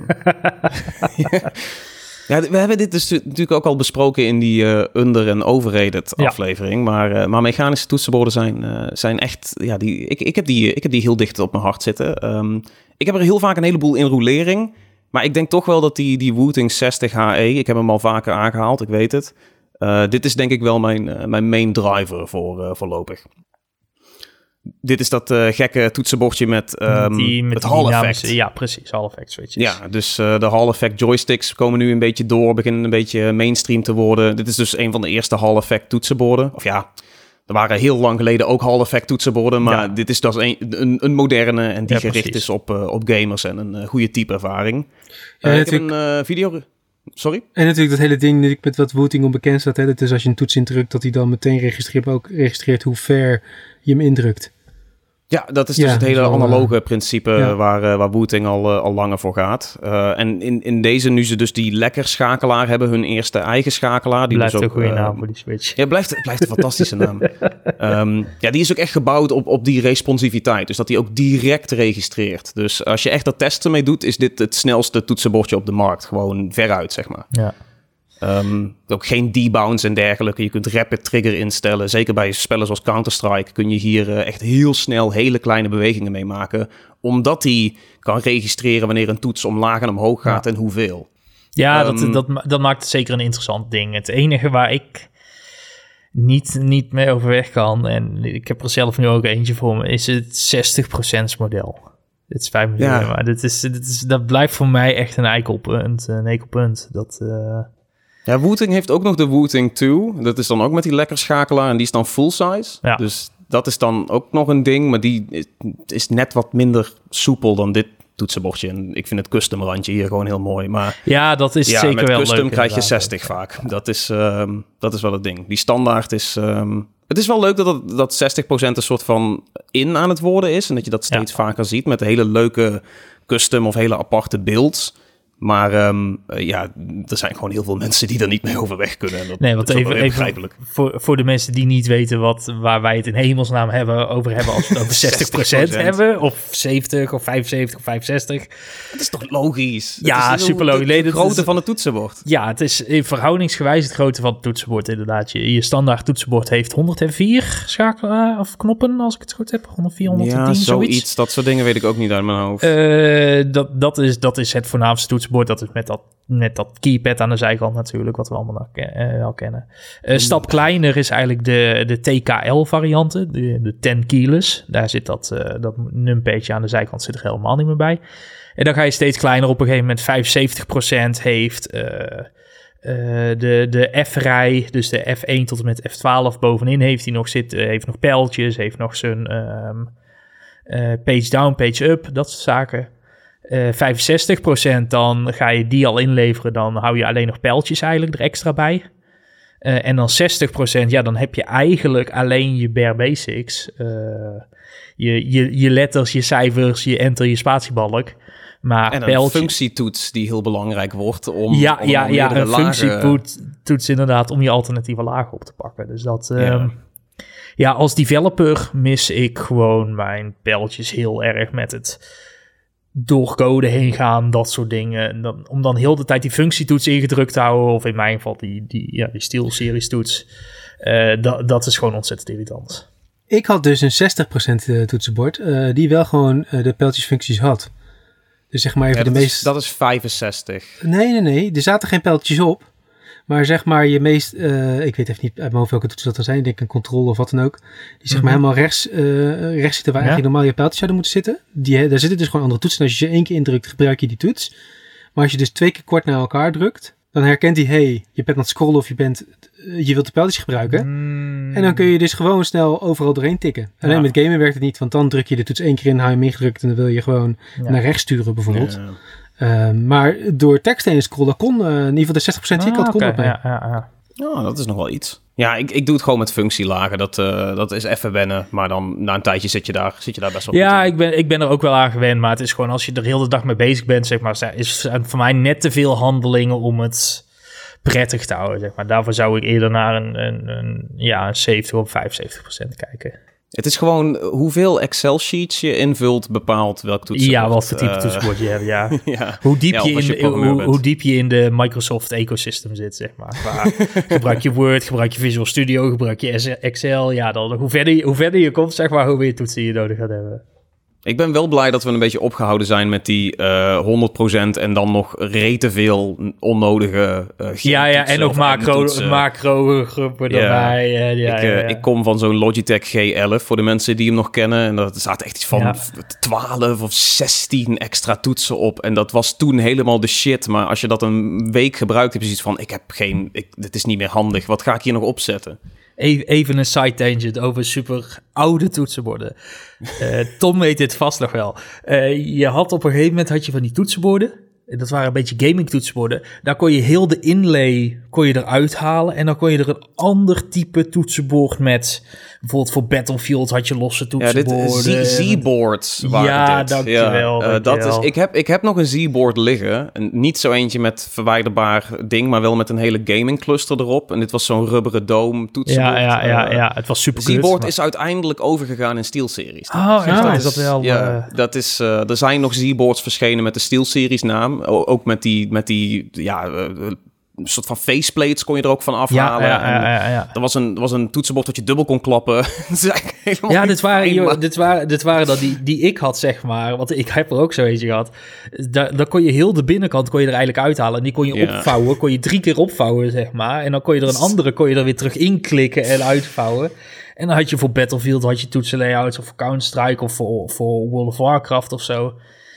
ja, we hebben dit dus natuurlijk ook al besproken in die eh, under- en overrated Ja. aflevering, maar, eh, maar mechanische toetsenborden zijn, eh, zijn echt, ja, die, ik, ik, heb die, ik heb die heel dicht op mijn hart zitten. Ehm, ik heb er heel vaak een heleboel in rolering, maar ik denk toch wel dat die, die Wooting 60 HE, ik heb hem al vaker aangehaald, ik weet het. Dit is denk ik wel mijn, mijn main driver voor voorlopig. Dit is dat eh, gekke toetsenbordje met, ehm, die, met het Hall effect. Ja, precies. Hall effect switches. Ja, dus eh, de Hall effect joysticks komen nu een beetje door, beginnen een beetje mainstream te worden. Dit is dus een van de eerste Hall effect toetsenborden. Of ja, er waren heel lang geleden ook Hall effect toetsenborden, maar Ja. dit is dus een, een, een moderne en die Ja, gericht precies. is op, eh, op gamers en een goede type ervaring. Ja, ik heb natuurlijk- een eh, video... Sorry? En natuurlijk dat hele ding natuurlijk met wat Wooting onbekend staat. Hè? Dat is als je een toets indrukt, dat hij dan meteen registreert, ook registreert hoe ver je hem indrukt. Ja, dat is dus Ja, het dat hele wel, analoge principe ja. waar, eh, waar Wooting al, eh, al langer voor gaat. Eh, en in, in deze, nu ze dus die lekker schakelaar hebben, hun eerste eigen schakelaar. Die Blijft dus een goede eh, naam voor die switch. Ja, blijft, het blijft een fantastische naam. Ehm, ja, die is ook echt gebouwd op, op die responsiviteit. Dus dat die ook direct registreert. Dus als je echt er testen mee doet, is dit het snelste toetsenbordje op de markt. Gewoon veruit, zeg maar. Ja. Ehm, ook geen debounce en dergelijke. Je kunt rapid trigger instellen. Zeker bij spellen zoals Counter-Strike kun je hier eh, echt heel snel hele kleine bewegingen mee maken. Omdat hij kan registreren wanneer een toets omlaag en omhoog gaat en hoeveel. Ja, dat, ehm, dat, dat maakt het zeker een interessant ding. Het enige waar ik niet, niet mee overweg kan, en ik heb er zelf nu ook eentje voor me, is het 60% model. Dit is 5 miljoen, ja. maar dit is, dit is, dat blijft voor mij echt een eikelpunt, een eikelpunt. Dat, uh... Ja, Wooting heeft ook nog de Wooting 2. Dat is dan ook met die lekker schakelaar en die is dan full size. Ja. Dus dat is dan ook nog een ding, maar die is, is net wat minder soepel dan dit toetsenbordje. En ik vind het custom randje hier gewoon heel mooi. Maar ja, dat is zeker met wel custom krijg je 60 vaak. Dat is, um, dat is wel het ding. Die standaard is... Um, het is wel leuk dat, dat, 60% een soort van in aan het worden is. En dat je dat steeds vaker ziet met hele leuke custom of hele aparte beelds. Maar um, ja, er zijn gewoon heel veel mensen die er niet mee overweg kunnen. En dat, nee, want even, even voor, voor de mensen die niet weten wat, waar wij het in hemelsnaam hebben, over hebben als we het over 60%, hebben, of 70 of 75 of 65. Dat is toch logisch? Ja, is super logisch. De, grootte van het toetsenbord. Ja, het is verhoudingsgewijs het grootte van het toetsenbord inderdaad. Je, je standaard toetsenbord heeft 104 schakelen of knoppen, als ik het goed heb. 104, 110, ja, zoiets. zoiets. Dat soort dingen weet ik ook niet uit mijn hoofd. Uh, dat, dat, is, dat is het voornaamste toetsenbord dat is met dat, met dat keypad aan de zijkant natuurlijk, wat we allemaal uh, al kennen. Uh, stap kleiner is eigenlijk de, de TKL-varianten, de, de 10 keyless. Daar zit dat, uh, dat numpadje aan de zijkant zit er helemaal niet meer bij. En dan ga je steeds kleiner. Op een gegeven moment 75% heeft de, de F-rij, dus de F1 tot en met F12 bovenin heeft hij nog zitten. heeft nog pijltjes, heeft nog zijn um, page down, page up, dat soort zaken uh, eh, 65%, dan ga je die al inleveren. Dan hou je alleen nog pijltjes eigenlijk er extra bij. Uh, en dan 60%, ja, dan heb je eigenlijk alleen je bare basics. Uh, je, je, je letters, je cijfers, je enter, je spatiebalk. Maar en een functietoets die heel belangrijk wordt om. Ja, om ja, ja een functietoets inderdaad om je alternatieve lagen op te pakken. Dus dat. Ja. Um, ja, als developer mis ik gewoon mijn pijltjes heel erg met het door code heen gaan, dat soort dingen. dan, om dan heel de tijd die functietoets ingedrukt te houden, of in mijn geval die, die, ja, die SteelSeries toets, uh, dat, dat is gewoon ontzettend irritant. Ik had dus een 60% eh, toetsenbord, uh, die wel gewoon uh, de pijltjesfuncties had. Dus zeg maar even de meest... dat is 65. Nee, nee, nee. Er zaten geen pijltjes op. Maar zeg maar je meest, uh, ik weet even niet uit mijn hoofd welke toetsen dat er zijn. Ik denk een controle of wat dan ook. Die zeg maar mhm. helemaal rechts, uh, rechts zitten waar eigenlijk normaal je pijltjes zouden moeten zitten. Die, daar zitten dus gewoon andere toetsen. En als je ze één keer indrukt, gebruik je die toets. Maar als je dus twee keer kort naar elkaar drukt, dan herkent hij, hey, je bent aan het scrollen of je, bent, uh, je wilt de pijltjes gebruiken. En dan kun je dus gewoon snel overal doorheen tikken. Alleen met gamen werkt het niet, want dan druk je de toets één keer in, hou je hem ingedrukt en dan wil je gewoon naar rechts sturen bijvoorbeeld. Uh, maar door tekst heen scrollen kon uh, in ieder geval de 60% die ah, kon okay. Ja, ja, ja. ja, dat is nog wel iets. Ja, ik, ik doe het gewoon met functielagen. Dat, uh, dat is even wennen. Maar dan na een tijdje zit je daar, zit je daar best wel Ja, ik ben, ik ben er ook wel aan gewend. Maar het is gewoon als je er heel de dag mee bezig bent, zeg maar, is voor mij net te veel handelingen om het prettig te houden. Zeg maar. Daarvoor zou ik eerder naar een, een, een ja, een 70 of 75% kijken. Het is gewoon hoeveel Excel-sheets je invult bepaalt welk toetsenbord. Ja, wat voor type uh, toetsenbord je hebt, ja. ja. Hoe, diep je in, de, hoe, hoe, diep je in de Microsoft-ecosystem zit, zeg maar. gebruik je Word, gebruik je Visual Studio, gebruik je Excel. Ja, dan, hoe, verder, hoe verder je komt, zeg maar, hoe meer toetsen je nodig gaat hebben. Ik ben wel blij dat we een beetje opgehouden zijn met die uh, eh, 100% en dan nog rete veel onnodige uh, Ja, ja, en nog macro, macro groepen erbij. Ja, ik, ja, ik, kom van zo'n Logitech G11 voor de mensen die hem nog kennen. En dat staat echt iets van 12 of 16 extra toetsen op. En dat was toen helemaal de shit. Maar als je dat een week gebruikt, heb je zoiets van: ik heb geen, ik, dit is niet meer handig. Wat ga ik hier nog opzetten? Even een side tangent over super oude toetsenborden. Uh, Tom weet dit vast nog wel. Uh, je had op een gegeven moment had je van die toetsenborden. Dat waren een beetje gaming toetsenborden. Daar kon je heel de inlay kon je eruit halen. En dan kon je er een ander type toetsenbord met Bijvoorbeeld voor Battlefield had je losse toetsenborden. Ja, Z-boards Ja, dit. dankjewel. Ja, uh, dat is, ik, heb, ik heb nog een Z-board liggen. niet zo eentje met verwijderbaar ding, maar wel met een hele gaming cluster erop. En dit was zo'n rubberen dome toetsenbord. Ja, ja, ja, ja. het was super Z-board is uiteindelijk overgegaan in SteelSeries. Oh, ja, dat is, dat wel... Ja, dat is, uh, er zijn nog Z-boards verschenen met de SteelSeries naam. Ook met die, met die ja, uh, een soort van faceplates kon je er ook van afhalen. Ja, ja, ja, ja, Er was een, was een toetsenbord dat je dubbel kon klappen. ja, dit waren, joh, dit waren, dit waren dat die, die ik had, zeg maar. Want ik heb er ook zo eentje gehad. Daar, dan kon je heel de binnenkant kon je er eigenlijk uithalen. En die kon je opvouwen. Kon je drie keer opvouwen, zeg maar. En dan kon je er een andere, kon je er weer terug inklikken en uitvouwen. En dan had je voor Battlefield had je toetsenlayouts of voor Counter-Strike of voor, voor World of Warcraft of zo.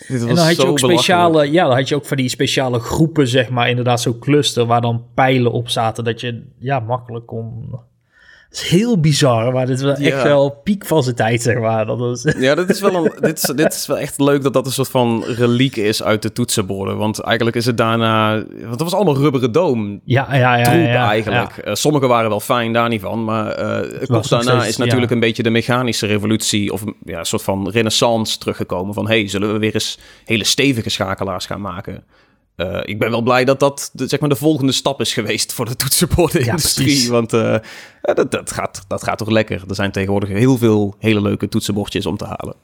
En dan had je ook speciale, ja, dan had je ook van die speciale groepen, zeg maar, inderdaad zo'n cluster waar dan pijlen op zaten, dat je ja makkelijk kon is heel bizar, maar dit is wel echt wel piek van zijn tijd, zeg maar. Dat is... Ja, dit is, wel een, dit, is, dit is wel echt leuk dat dat een soort van reliek is uit de toetsenborden. Want eigenlijk is het daarna... Want dat was allemaal rubberen doom. Ja, ja, ja. Troep ja, eigenlijk. Uh, sommige waren wel fijn, daar niet van. Maar uh, kort daarna is natuurlijk een beetje de mechanische revolutie... of ja, een soort van renaissance teruggekomen. Van, hey, zullen we weer eens hele stevige schakelaars gaan maken? Uh, ik ben wel blij dat dat de, zeg maar de volgende stap is geweest voor de toetsenbordenindustrie. Ja, want uh, dat, dat, gaat, dat gaat toch lekker. Er zijn tegenwoordig heel veel hele leuke toetsenbordjes om te halen.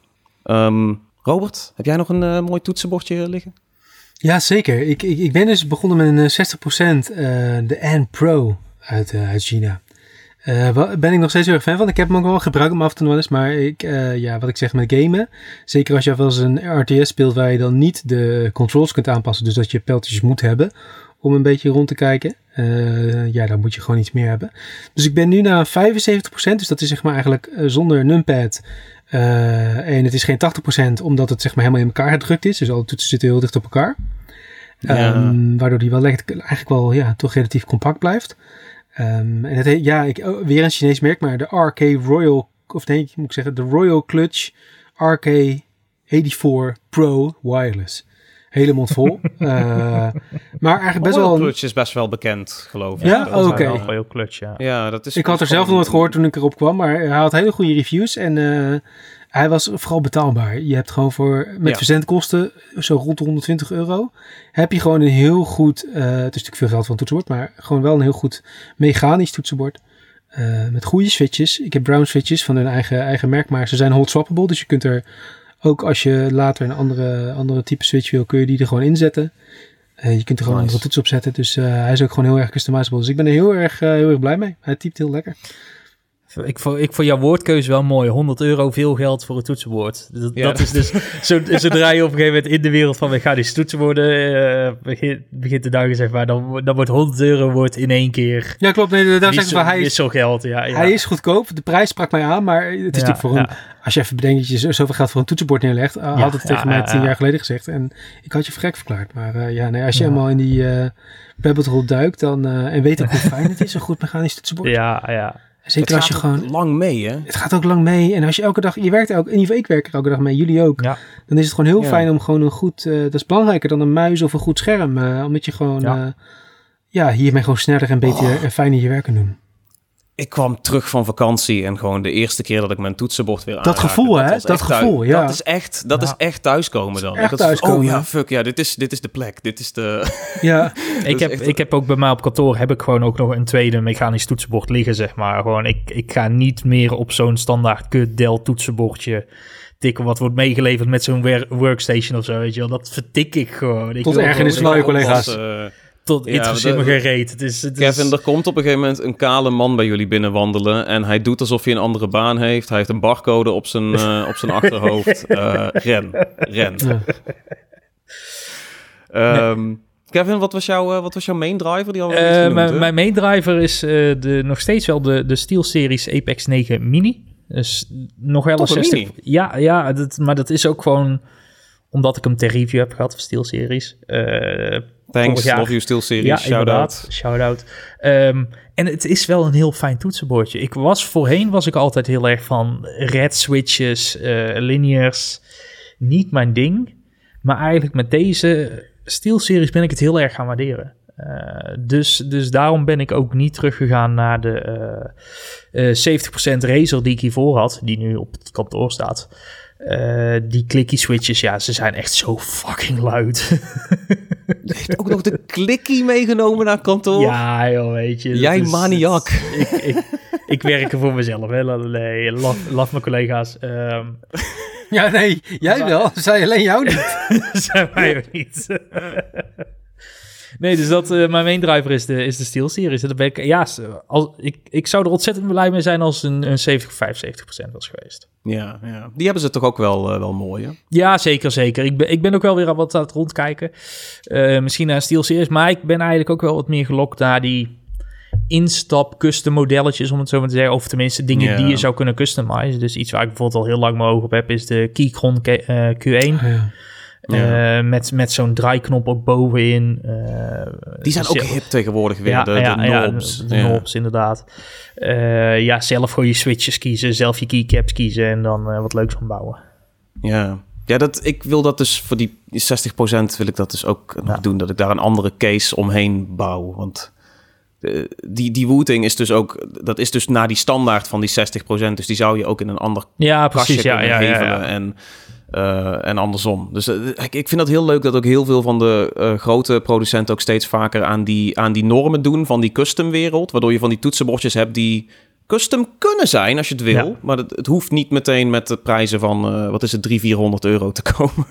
Um, Robert, heb jij nog een uh, mooi toetsenbordje liggen? Ja, zeker. Ik, ik, ik ben dus begonnen met een 60% de N Pro uit, uit China. Uh, ben ik nog steeds heel erg fan van. Ik heb hem ook wel gebruikt hem af en toe wel eens. Maar ik, uh, ja, wat ik zeg met gamen. Zeker als je wel eens een RTS speelt waar je dan niet de controls kunt aanpassen. Dus dat je pijltjes moet hebben om een beetje rond te kijken. Uh, ja, dan moet je gewoon iets meer hebben. Dus ik ben nu naar 75%. Dus dat is zeg maar eigenlijk zonder numpad. en het is geen 80% omdat het zeg maar helemaal in elkaar gedrukt is. Dus alle toetsen zitten heel dicht op elkaar. Ja. Um, waardoor die wel eigenlijk wel ja, toch relatief compact blijft. Um, en het heet, ja, ik, oh, weer een Chinees merk, maar de RK Royal, of nee, moet ik zeggen, de Royal Clutch RK84 Pro Wireless. Hele mond vol. uh, maar eigenlijk best Royal wel... Clutch is best wel bekend, geloof ik. Ja, oké. Okay. Royal Clutch, ja. ja dat is ik had er zelf nog nooit gehoord toen ik erop kwam, maar hij had hele goede reviews en... Uh, hij was vooral betaalbaar. Je hebt gewoon voor met ja. verzendkosten zo rond de 120 euro. Heb je gewoon een heel goed. Uh, het is natuurlijk veel geld een toetsenbord, maar gewoon wel een heel goed mechanisch toetsenbord. Uh, met goede switches. Ik heb brown switches van hun eigen, eigen merk, maar ze zijn hot swappable. Dus je kunt er ook als je later een andere, andere type switch wil, kun je die er gewoon inzetten. Uh, je kunt er gewoon nice. andere toetsen op zetten. Dus hij is ook gewoon heel erg customizable. Dus ik ben er heel erg, heel erg blij mee. Hij typt heel lekker. Ik vond, ik vond jouw woordkeuze wel mooi. 100 euro veel geld voor een toetsenbord. Dat, ja. dat is dus zo, zodra je op een gegeven moment in de wereld van mechanische toetsenborden uh, begint, begint te duiken, zeg maar, dan, dan wordt 100 euro wordt in één keer. Ja, klopt. Nee, daar zeg ik hij is zo geld. Ja, ja, Hij is goedkoop. De prijs sprak mij aan, maar het is natuurlijk voor een. Als je even bedenkt dat je zoveel geld voor een toetsenbord neerlegt, uh, had het tegen mij tien jaar geleden gezegd. En ik had je gek verklaard. Maar uh, ja, nee, als je helemaal in die uh, rabbit hole duikt dan, en weet ook hoe fijn het is, een goed mechanisch toetsenbord. Ja, ja. Zeker het als je gewoon. lang mee, hè? Het gaat ook lang mee. En als je elke dag. Je werkt ook. In ieder geval, ik werk er elke dag mee. Jullie ook. Ja. Dan is het gewoon heel ja. fijn om gewoon een goed. Uh, dat is belangrijker dan een muis of een goed scherm. Uh, omdat je gewoon. Ja. Uh, ja, hiermee gewoon sneller en beter oh. en fijner je werk kan doen. Ik kwam terug van vakantie en gewoon de eerste keer dat ik mijn toetsenbord weer Dat gevoel, hè? Dat, gevoel, ja. Dat is echt, dat ja. is echt thuiskomen dan. Echt thuiskomen. Oh ja, fuck, ja, dit is, dit is de plek. Dit is de... Ja. ik, heb, ik heb ook bij mij op kantoor heb ik gewoon ook nog een tweede mechanisch toetsenbord liggen, zeg maar. Gewoon, ik, ik ga niet meer op zo'n standaard kut Dell toetsenbordje tikken wat wordt meegeleverd met zo'n workstation of zo, weet je wel. Dat vertik ik gewoon. Ik Tot ergernis van je collega's. Uh, tot interesseert me reet. Het is, het Kevin, is... er komt op een gegeven moment een kale man bij jullie binnenwandelen en hij doet alsof hij een andere baan heeft. Hij heeft een barcode op zijn, uh, op zijn achterhoofd. Uh, ren, ren. Ja. Um, nee. Kevin, wat was, jouw, uh, wat was jouw main driver? Die uh, mijn, mijn main driver is uh, de, nog steeds wel de, de SteelSeries Apex 9 Mini. Dus nog wel een 60. Mini. Ja, ja dat, maar dat is ook gewoon omdat ik hem ter review heb gehad voor SteelSeries. Thanks, love you SteelSeries. Ja, shout-out. Shout-out. Um, en het is wel een heel fijn toetsenbordje. Ik was voorheen was ik altijd heel erg van red switches, linears. Niet mijn ding. Maar eigenlijk met deze SteelSeries ben ik het heel erg gaan waarderen. Uh, dus, dus daarom ben ik ook niet teruggegaan naar de uh, uh, 70% Razer die ik hiervoor had, die nu op het kantoor staat. Uh, die clicky switches, ja, ze zijn echt zo fucking luid. Je heeft ook nog de clicky meegenomen naar kantoor? Ja, joh, weet je. Jij is, maniak. ik, ik, ik werk er voor mezelf, hè. Nee, laf, laf mijn collega's. Um, ja, nee, jij maar, wel. Zij alleen jou niet. Zij mij ook niet. Nee, dus dat, mijn main driver is de, is de Steel Series. En ben ik, ja, als, ik, ik zou er ontzettend blij mee zijn als een, een 70, 75 procent was geweest. Ja, ja, die hebben ze toch ook wel, wel mooi, hè? Ja, zeker, zeker. Ik ben, ik ben ook wel weer aan wat aan het rondkijken. misschien naar Steel Series, maar ik ben eigenlijk ook wel wat meer gelokt naar die instap custom modelletjes, om het zo maar te zeggen. Of tenminste dingen die je zou kunnen customizen. Dus iets waar ik bijvoorbeeld al heel lang mijn ogen op heb, is de Keychron Q1. Uh, met met zo'n draaiknop ook bovenin. Uh, die zijn ook hip tegenwoordig weer, ja, de, ja, de knobs. Ja, de, knobs, inderdaad. Uh, ja, zelf gewoon je switches kiezen, zelf je keycaps kiezen en dan wat leuks van bouwen. Ja, ja dat, ik wil dat dus voor die 60% wil ik dat dus ook nog doen. Dat ik daar een andere case omheen bouw. Want die, die wooting is dus ook, dat is dus naar die standaard van die 60%. Dus die zou je ook in een ander ja, precies, ja, ja, ja, ja, En, uh, en andersom. Dus uh, ik, ik vind dat heel leuk dat ook heel veel van de uh, grote producenten ook steeds vaker aan die, aan die normen doen van die custom wereld. Waardoor je van die toetsenbordjes hebt die custom kunnen zijn als je het wil. Maar het, het, hoeft niet meteen met de prijzen van, wat is het, 300, 400 euro te komen.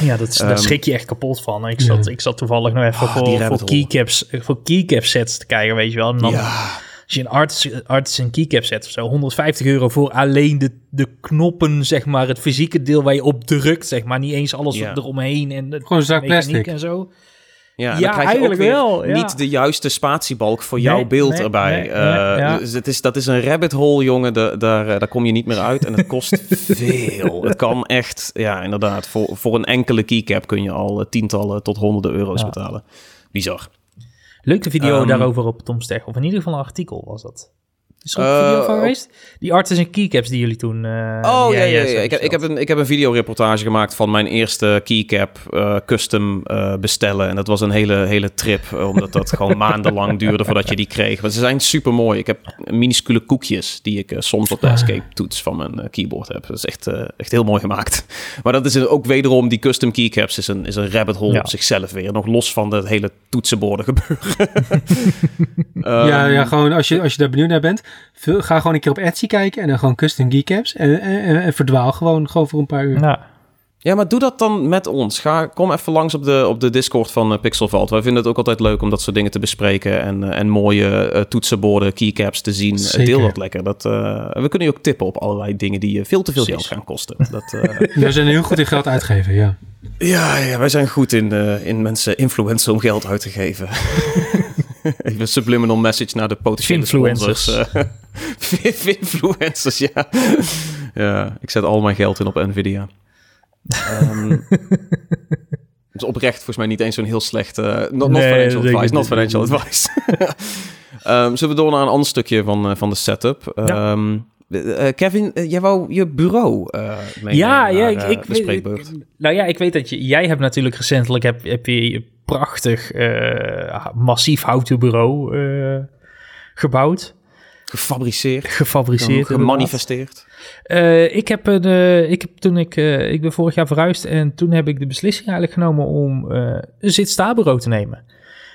ja, dat, daar ehm, schrik je echt kapot van. Ik zat, ik zat toevallig nog even oh, voor, voor, keycaps, voor keycap sets te kijken, weet je wel. En dan, ja. Als je een artisan, artisan keycap set of zo, 150 euro voor alleen de, de knoppen, zeg maar, het fysieke deel waar je op drukt, zeg maar. Niet eens alles ja. eromheen en Gewoon zak plastic en zo. Ja, ja dan eigenlijk wel. Niet de juiste spatiebalk voor jouw beeld erbij. uh, dus het is, dat is een rabbit hole, jongen. De, daar, eh, daar kom je niet meer uit. En het kost veel. Het kan echt, ja, inderdaad. Voor, voor een enkele keycap kun je al eh, tientallen tot honderden euro's betalen. Bizar. Leuke video um, daarover op Tom Steg. Of in ieder geval een artikel was dat. Is er een video van eh, geweest? Die artisan keycaps die jullie toen... Uh, oh, ja, ja, ja. Ik, heb, ik, heb een, ik heb een videoreportage gemaakt van mijn eerste keycap uh, custom uh, bestellen. En dat was een hele, hele trip, omdat dat gewoon maandenlang duurde voordat je die kreeg. Maar ze zijn super mooi. Ik heb minuscule koekjes die ik soms op de escape toets van mijn keyboard heb. Dat is echt, echt heel mooi gemaakt. Maar dat is ook wederom, die custom keycaps is een, is een rabbit hole op zichzelf weer. Nog los van het hele toetsenborden gebeuren. ja, ja, ehm, gewoon als je, als je daar benieuwd naar bent ga gewoon een keer op Etsy kijken en dan gewoon custom geekcaps. En, en, en, verdwaal gewoon, gewoon voor een paar uur. Ja. Ja, maar doe dat dan met ons. Ga, kom even langs op de, op de Discord van uh, Pixel Vault. Wij vinden het ook altijd leuk om dat soort dingen te bespreken. En, uh, en mooie uh, toetsenborden, keycaps te zien. deel dat lekker. Dat, we kunnen je ook tippen op allerlei dingen die je veel te veel geld gaan kosten. Dat, we zijn heel goed in geld uitgeven, ja. Ja, ja wij zijn goed in, in mensen influencen om geld uit te geven. Even een subliminal message naar de potentiële influencers. influencers, ja. ja, ik zet al mijn geld in op Nvidia. Um, is oprecht volgens mij niet eens zo'n heel slecht... Uh, not, not financial advice, not financial advice. um, zullen we door naar een ander stukje van, uh, van de setup? Ja. Um, uh, Kevin, jij wou je bureau uh, ja, ja, ik, ik, weet, nou ja, ik weet dat je, jij hebt natuurlijk recentelijk heb, heb je prachtig uh, massief houten bureau uh, gebouwd. Gefabriceerd. Gefabriceerd. Gemanifesteerd. Uh, ik, heb een, ik heb toen ik, ik ben vorig jaar verhuisd en toen heb ik de beslissing eigenlijk genomen om een zit-sta-bureau te nemen.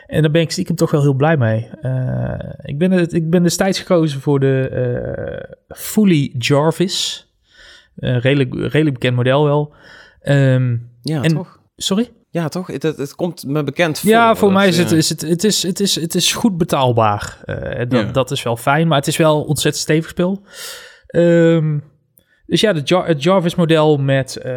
En daar ben ik stiekem toch wel heel blij mee. ik, ben het, ik ben destijds gekozen voor de Fully Jarvis. redelijk, redelijk bekend model wel. Um, ja, en, toch? Sorry? Ja, toch? Het, het, komt me bekend voor. Ja, voor mij is het, is het, het, is, het, is, het is goed betaalbaar. Uh, dat, dat is wel fijn, maar het is wel ontzettend stevig speel. Um, dus ja, de Jar het Jarvis-model met uh,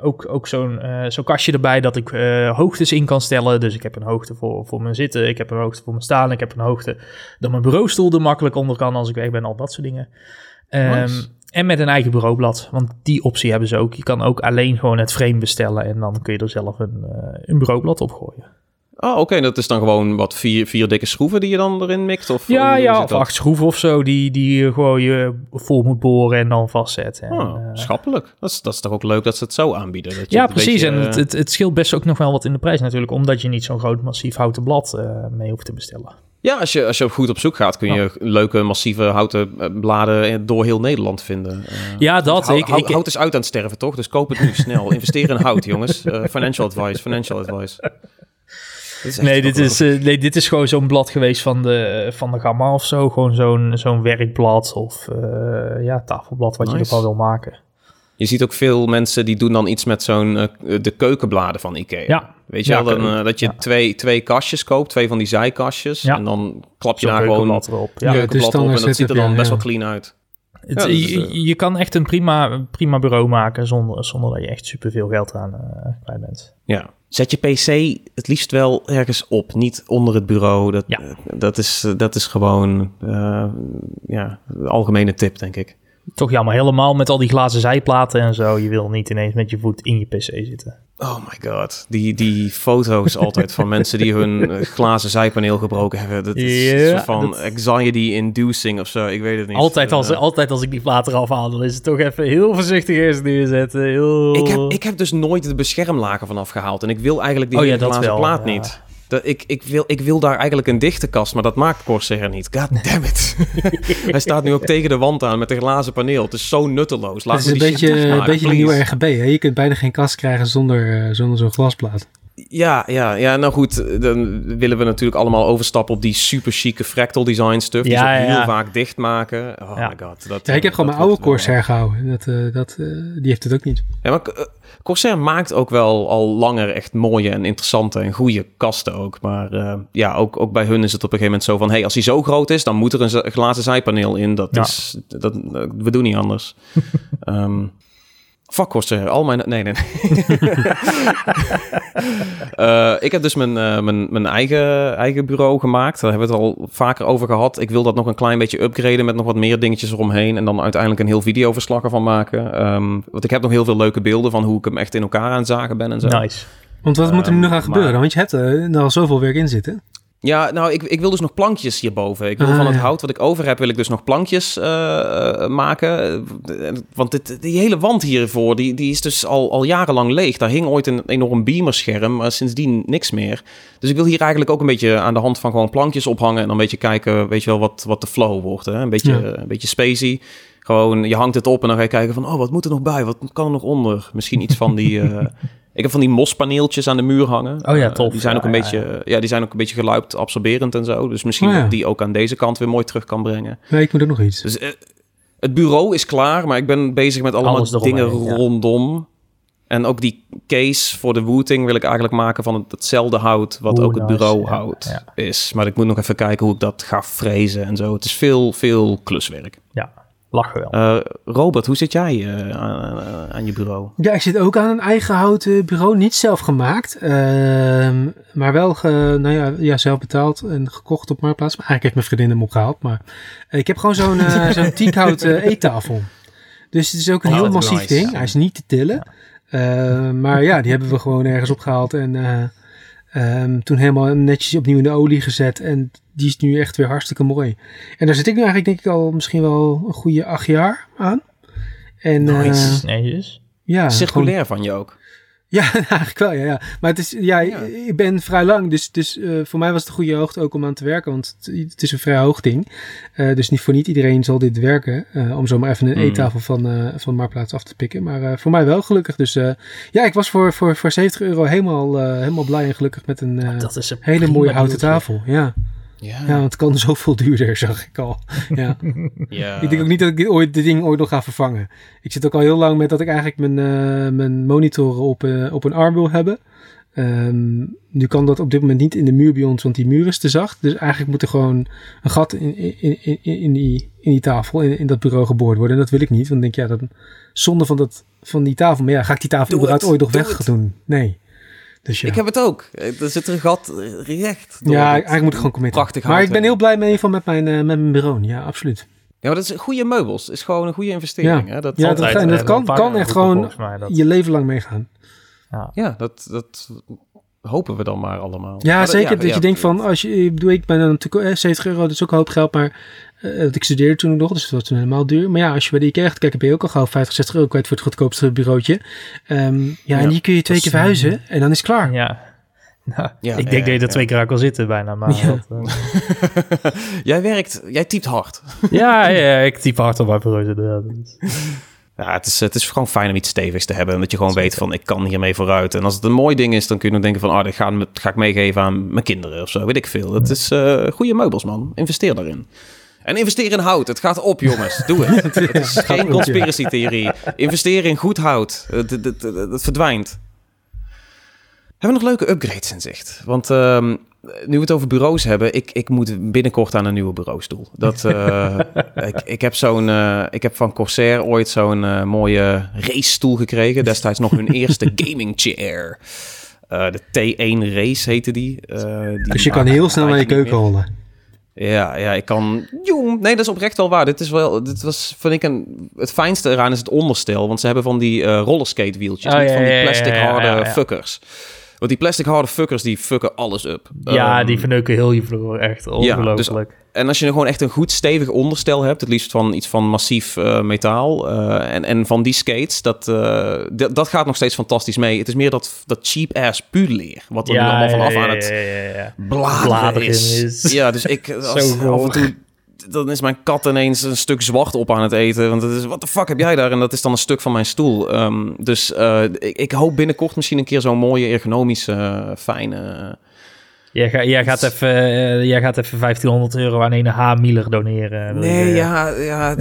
ook, ook zo'n uh, zo'n kastje erbij dat ik hoogtes in kan stellen. Dus ik heb een hoogte voor, voor mijn zitten, ik heb een hoogte voor mijn staan, ik heb een hoogte dat mijn bureaustoel er makkelijk onder kan als ik weg ben, al dat soort dingen. Um, en met een eigen bureaublad, want die optie hebben ze ook. Je kan ook alleen gewoon het frame bestellen en dan kun je er zelf een, uh, een bureaublad op gooien. Oh, oké. Dat is dan gewoon wat vier, vier dikke schroeven die je dan erin mikt? Of, ja, ja of acht schroeven of zo die, die je gewoon je vol moet boren en dan vastzetten. Oh, uh, schappelijk. Dat is, dat is toch ook leuk dat ze het zo aanbieden? Dat je ja, precies. en het, het, het, scheelt best ook nog wel wat in de prijs natuurlijk, omdat je niet zo'n groot massief houten blad uh, mee hoeft te bestellen. Ja, als je, als je goed op zoek gaat, kun je leuke, massieve houten eh, bladen door heel Nederland vinden. Uh, ja, dat. Hou, ik, ik, hout is uit aan het sterven, toch? Dus koop het nu snel. Investeer in hout, jongens. Uh, financial advice, financial advice. Dit nee, dit is, uh, nee, dit is gewoon zo'n blad geweest van de, van de Gamma of zo. Gewoon zo'n zo'n werkblad of ja, tafelblad wat nice. je ervan wil maken. Je ziet ook veel mensen die doen dan iets met zo'n uh, de keukenbladen van Ikea. Ja. Weet je wel, dan, uh, dat je ja. twee, twee kastjes koopt, twee van die zijkastjes. Ja. En dan klap je daar gewoon keukenblad erop. ja, Ja. keukenblad op en dat ziet er dan best wel clean uit. Het- Ja, dus, je, eh, je kan echt een prima, prima bureau maken zonder, zonder dat je echt superveel geld aan eh kwijt bent. Ja. Zet je PC het liefst wel ergens op, niet onder het bureau. Dat, Ja. eh, dat, is, eh, dat is gewoon uh, ja, de algemene tip, denk ik. Toch jammer, helemaal met al die glazen zijplaten en zo. Je wil niet ineens met je voet in je pc zitten. Oh my god. Die, die foto's altijd van mensen die hun eh, glazen zijpaneel gebroken hebben. Dat is soort van dat- anxiety-inducing of zo. Ik weet het niet. Altijd als, Eh, altijd als ik die plaat eraf haal, dan is het toch even heel voorzichtig eerst neerzetten. Heel... ik, heb, ik heb dus nooit de beschermlagen vanaf gehaald. En ik wil eigenlijk die Oh ja, glazen wel, plaat ja. niet. Dat, ik, ik, wil, ik wil daar eigenlijk een dichte kast, maar dat maakt Corsair niet. God damn it. Hij staat nu ook tegen de wand aan met een glazen paneel. Het is zo nutteloos. Laat Het is een beetje, een beetje de nieuwe RGB. Hè? Je kunt bijna geen kast krijgen zonder, eh, zonder zo'n glasplaat. Ja, ja, ja, nou goed, dan willen we natuurlijk allemaal overstappen op die super chique fractal design stuff. Die Ja, ze ook ja. heel vaak dichtmaken. Oh Ja. my god. Dat, ik heb eh, gewoon mijn oude Corsair gehouden. Dat, eh, dat, eh, die heeft het ook niet. Ja, maar Corsair maakt ook wel al langer echt mooie en interessante en goede kasten ook. Maar ja, ook, ook bij hun is het op een gegeven moment zo van... hey, als hij zo groot is, dan moet er een glazen zijpaneel in. Dat is... Dat, we doen niet anders. Ehm fuck Corsair, al mijn... Nee, nee, nee. Eh, ik heb dus mijn, eh, mijn, mijn eigen, eigen bureau gemaakt. Daar hebben we het al vaker over gehad. Ik wil dat nog een klein beetje upgraden met nog wat meer dingetjes eromheen. En dan uiteindelijk een heel videoverslag ervan maken. Ehm, want ik heb nog heel veel leuke beelden van hoe ik hem echt in elkaar aan het zagen ben en zo. Nice. Want wat moet er nu nog aan Ehm, gebeuren? maar- Want je hebt er al zoveel werk in zitten. Ja, nou, ik, ik wil dus nog plankjes hierboven. Ik wil Ah, van het ja. hout wat ik over heb, wil ik dus nog plankjes eh, eh, maken. Want dit, die hele wand hiervoor, die, die is dus al, al jarenlang leeg. Daar hing ooit een enorm beamerscherm, maar sindsdien niks meer. Dus ik wil hier eigenlijk ook een beetje aan de hand van gewoon plankjes ophangen... en dan een beetje kijken, weet je wel, wat, wat de flow wordt. Hè? Een, beetje, Ja. eh, een beetje spacey. Gewoon, je hangt het op en dan ga je kijken van... oh, wat moet er nog bij? Wat kan er nog onder? Misschien iets van die... ik heb van die mospaneeltjes aan de muur hangen. Oh ja, Eh, die zijn Ja, ook een ja, beetje, ja, die zijn ook een beetje geluid absorberend en zo. Dus misschien Oh dat die ook aan deze kant weer mooi terug kan brengen. Nee, ik moet ook nog iets. Dus eh, het bureau is klaar, maar ik ben bezig met allemaal dingen rondom. En ook die case voor de wooting wil ik eigenlijk maken van het, hetzelfde hout wat Oeh, ook het nice, bureauhout ja, is. Maar ik moet nog even kijken hoe ik dat ga frezen en zo. Het is veel, veel kluswerk. Ja, lachen wel. Eh, Robert, hoe zit jij eh, aan, aan- aan je bureau? Ja, ik zit ook aan een eigen houten bureau. Niet zelf gemaakt. ehm, maar wel ge- nou ja, ja, zelf betaald en gekocht op Marktplaats. Maar eigenlijk heeft mijn vriendin hem opgehaald. Maar eh, ik heb gewoon zo'n eh zo'n teakhout eh, eettafel. Dus het is ook een Oh, heel massief nice. ding. Hij is niet te tillen. Eh, maar ja, die hebben we gewoon ergens opgehaald. En eh, ehm, toen helemaal netjes opnieuw in de olie gezet. En die is nu echt weer hartstikke mooi. En daar zit ik nu eigenlijk denk ik al misschien wel een goede acht jaar aan. En eh, Nice. Netjes. ja, gewoon- Circulair van je ook. Ja, eigenlijk wel, ja, ja. Maar het is, ja, Ja. ik ben vrij lang, dus, dus eh, voor mij was het een goede hoogte ook om aan te werken, want het, het is een vrij hoog ding. Eh, dus niet voor niet iedereen zal dit werken, eh, om zomaar even een Hmm. eettafel van, van Marktplaats af te pikken. Maar voor mij wel gelukkig. Dus ja, ik was voor, voor, voor 70 euro helemaal, helemaal blij en gelukkig met een dat is een hele mooie houten tafel. Ja. Ja. ja, het kan zoveel duurder, zag ik al. Ja. Ja. Ik denk ook niet dat ik dit ooit, dit ding ooit nog ga vervangen. Ik zit ook al heel lang met dat ik eigenlijk mijn, eh, mijn monitoren op, eh, op een arm wil hebben. Ehm, nu kan dat op dit moment niet in de muur bij ons, want die muur is te zacht. Dus eigenlijk moet er gewoon een gat in, in, in, in, die, in die tafel, in, in dat bureau geboord worden. En dat wil ik niet, want dan denk ik, ja, dan, zonde van, dat, van die tafel. Maar ja, ga ik die tafel Doe überhaupt het, ooit nog doe weg het. doen? Nee. Dus ja, Ik heb het ook. Eh, Er zit er een gat eh, recht door ja eigenlijk moet ik gewoon committen. Prachtig Maar ik ben heel blij mee van met mijn, eh, met mijn bureau. Ja, absoluut. Ja, maar dat is goede meubels. Het is gewoon een goede investering. Ja. Hè? Dat, Ja, Altijd, dat, en dat kan, kan echt gewoon volgens mij, dat- je leven lang meegaan. ja, dat, dat hopen we dan maar allemaal. Ja, Maar dat- zeker. dat ja, je denkt van, als je, ik bedoel, ik ben dan natuurlijk eh, 70 euro, dat is ook een hoop geld, maar want ik studeerde toen nog, dus het was toen helemaal duur. Maar ja, als je bij de IKEA gaat kijken, ben je ook al gauw 50, 60 euro kwijt voor het goedkoopste bureautje. Ehm, ja, Ja, en die kun je twee dat keer is, verhuizen en dan is het klaar. Ja. Nou, Ja, ik ja, denk dat je ja. er twee keer aan kan zitten bijna. Maar Ja. dat, eh, jij werkt, jij typt hard. ja, ja, ik type hard op mijn bureau. inderdaad. Ja, het is, het is gewoon fijn om iets stevigs te hebben. En dat je gewoon weet van, ik kan hiermee vooruit. En als het een mooi ding is, dan kun je nog denken van... Oh, dit ga, ga ik meegeven aan mijn kinderen of zo, weet ik veel. Het is eh goede meubels, man. Investeer daarin. En investeer in hout. Het gaat op, jongens. Doe het. Het is geen conspiracy theorie. Investeer in goed hout. Het, het, het, het verdwijnt. Hebben we nog leuke upgrades in zicht? Want ehm, nu we het over bureaus hebben, ik, ik moet binnenkort aan een nieuwe bureaustoel. Dat, uh, ik, ik heb zo'n, uh, ik heb van Corsair ooit zo'n uh, mooie racestoel gekregen. Destijds nog hun eerste gaming chair. de T1 Race heette die. die dus je kan heel snel naar je keuken rollen. Ja, ja, ik kan. Nee, dat is oprecht wel waar. Dit is wel. Dit was, vind ik, een, het fijnste eraan is het onderstel. Want ze hebben van die uh, rollerskate wieltjes. Oh, niet ja, van die plastic ja, ja, harde fuckers. Want die plastic harde fuckers, die fucken alles up. Ja, um, die verneuken heel je vloer. Echt ongelooflijk. Dus, en als je gewoon echt een goed stevig onderstel hebt, het liefst van iets van massief uh, metaal uh, en, en van die skates, dat, uh, dat gaat nog steeds fantastisch mee. Het is meer dat, dat cheap-ass puurleer, wat er ja, nu allemaal vanaf ja, aan het ja, bladeren, bladeren is. is. Ja, dus ik als, af en toe dan is mijn kat ineens een stuk zwart op aan het eten. Want het is, wat de fuck heb jij daar? En dat is dan een stuk van mijn stoel. Um, dus uh, ik, ik, hoop binnenkort misschien een keer zo'n mooie, ergonomische, uh, fijne Jij, ga, jij, gaat even, uh, jij gaat even 1500 euro aan een H. Miller doneren. Nee, ja, ja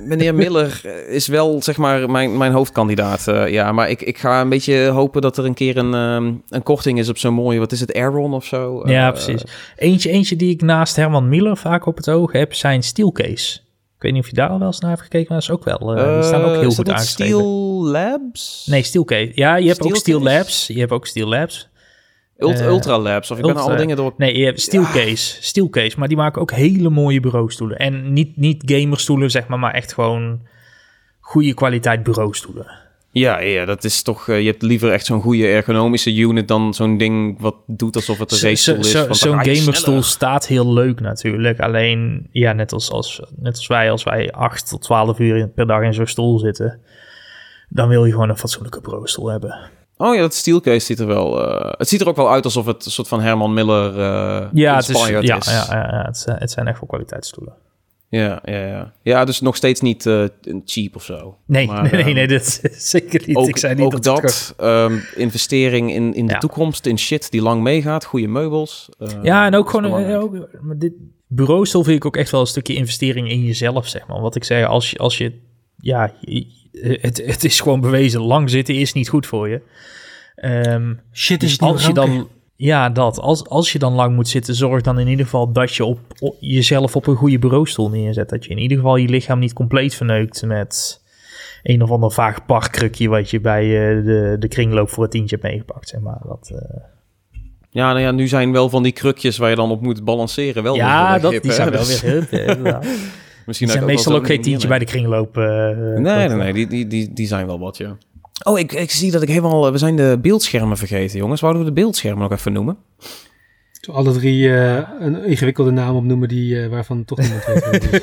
meneer Miller is wel zeg maar mijn, mijn hoofdkandidaat. Uh, ja, maar ik, ik ga een beetje hopen dat er een keer een, um, een korting is op zo'n mooie, wat is het, Aeron of zo? Ja, precies. Eentje, eentje die ik naast Herman Miller vaak op het oog heb, zijn Steelcase. Ik weet niet of je daar al wel eens naar hebt gekeken, maar dat is ook wel. Uh, die staan ook heel goed aangeschreven. Steel Labs? Nee, Steelcase. Ja, je hebt ook Steel Labs. Je hebt ook Steel Labs. Ultra, uh, Ultra Labs, of ik Ultra, ben alle dingen door... Nee, je hebt Steelcase, ja. Steelcase, maar die maken ook hele mooie bureaustoelen. En niet, niet gamerstoelen, zeg maar, maar echt gewoon goede kwaliteit bureaustoelen. Ja, ja, dat is toch... Uh, je hebt liever echt zo'n goede ergonomische unit dan zo'n ding wat doet alsof het een racestoel is. Zo'n zo gamerstoel staat heel leuk natuurlijk. Alleen, ja, net als, als, net als wij, als wij 8 tot 12 uur per dag in zo'n stoel zitten, dan wil je gewoon een fatsoenlijke bureaustoel hebben. Oh ja, dat steelcase ziet er wel... Uh, het ziet er ook wel uit alsof het een soort van Herman Miller uh, ja, het is, ja, is. Ja, ja, ja het, het, zijn echt wel kwaliteitsstoelen. Ja, ja, ja. Ja, dus nog steeds niet uh, cheap of zo. Nee, maar, nee, nee, nee, dat is zeker niet. Ook, ik zei niet ook dat, dat um, investering in, in de ja. toekomst, in shit die lang meegaat, goede meubels. ja, en ook gewoon... Ook, maar dit bureaustoel vind ik ook echt wel een stukje investering in jezelf, zeg maar. Wat ik zei, als je... Als je ja, het, het is gewoon bewezen, lang zitten is niet goed voor je. Um, Shit is dus als je dan, ja, dat. Als, als je dan lang moet zitten, zorg dan in ieder geval dat je op, op, jezelf op een goede bureaustoel neerzet. Dat je in ieder geval je lichaam niet compleet verneukt met een of ander vaag parkkrukje wat je bij uh, de, de kringloop voor het tientje hebt meegepakt. Zeg maar. Dat, uh... Ja, nou ja, nu zijn wel van die krukjes waar je dan op moet balanceren. Wel ja, dat, die zijn wel weer hip. Misschien zijn meestal ook geen tientje bij de kringloop. Uh, nee, nee, nee, die, die, die, die zijn wel wat, ja. Oh, ik, ik zie dat ik helemaal... We zijn de beeldschermen vergeten, jongens. Wouden we de beeldschermen nog even noemen? Alle drie uh, een ingewikkelde naam opnoemen die, uh, waarvan toch niemand weet.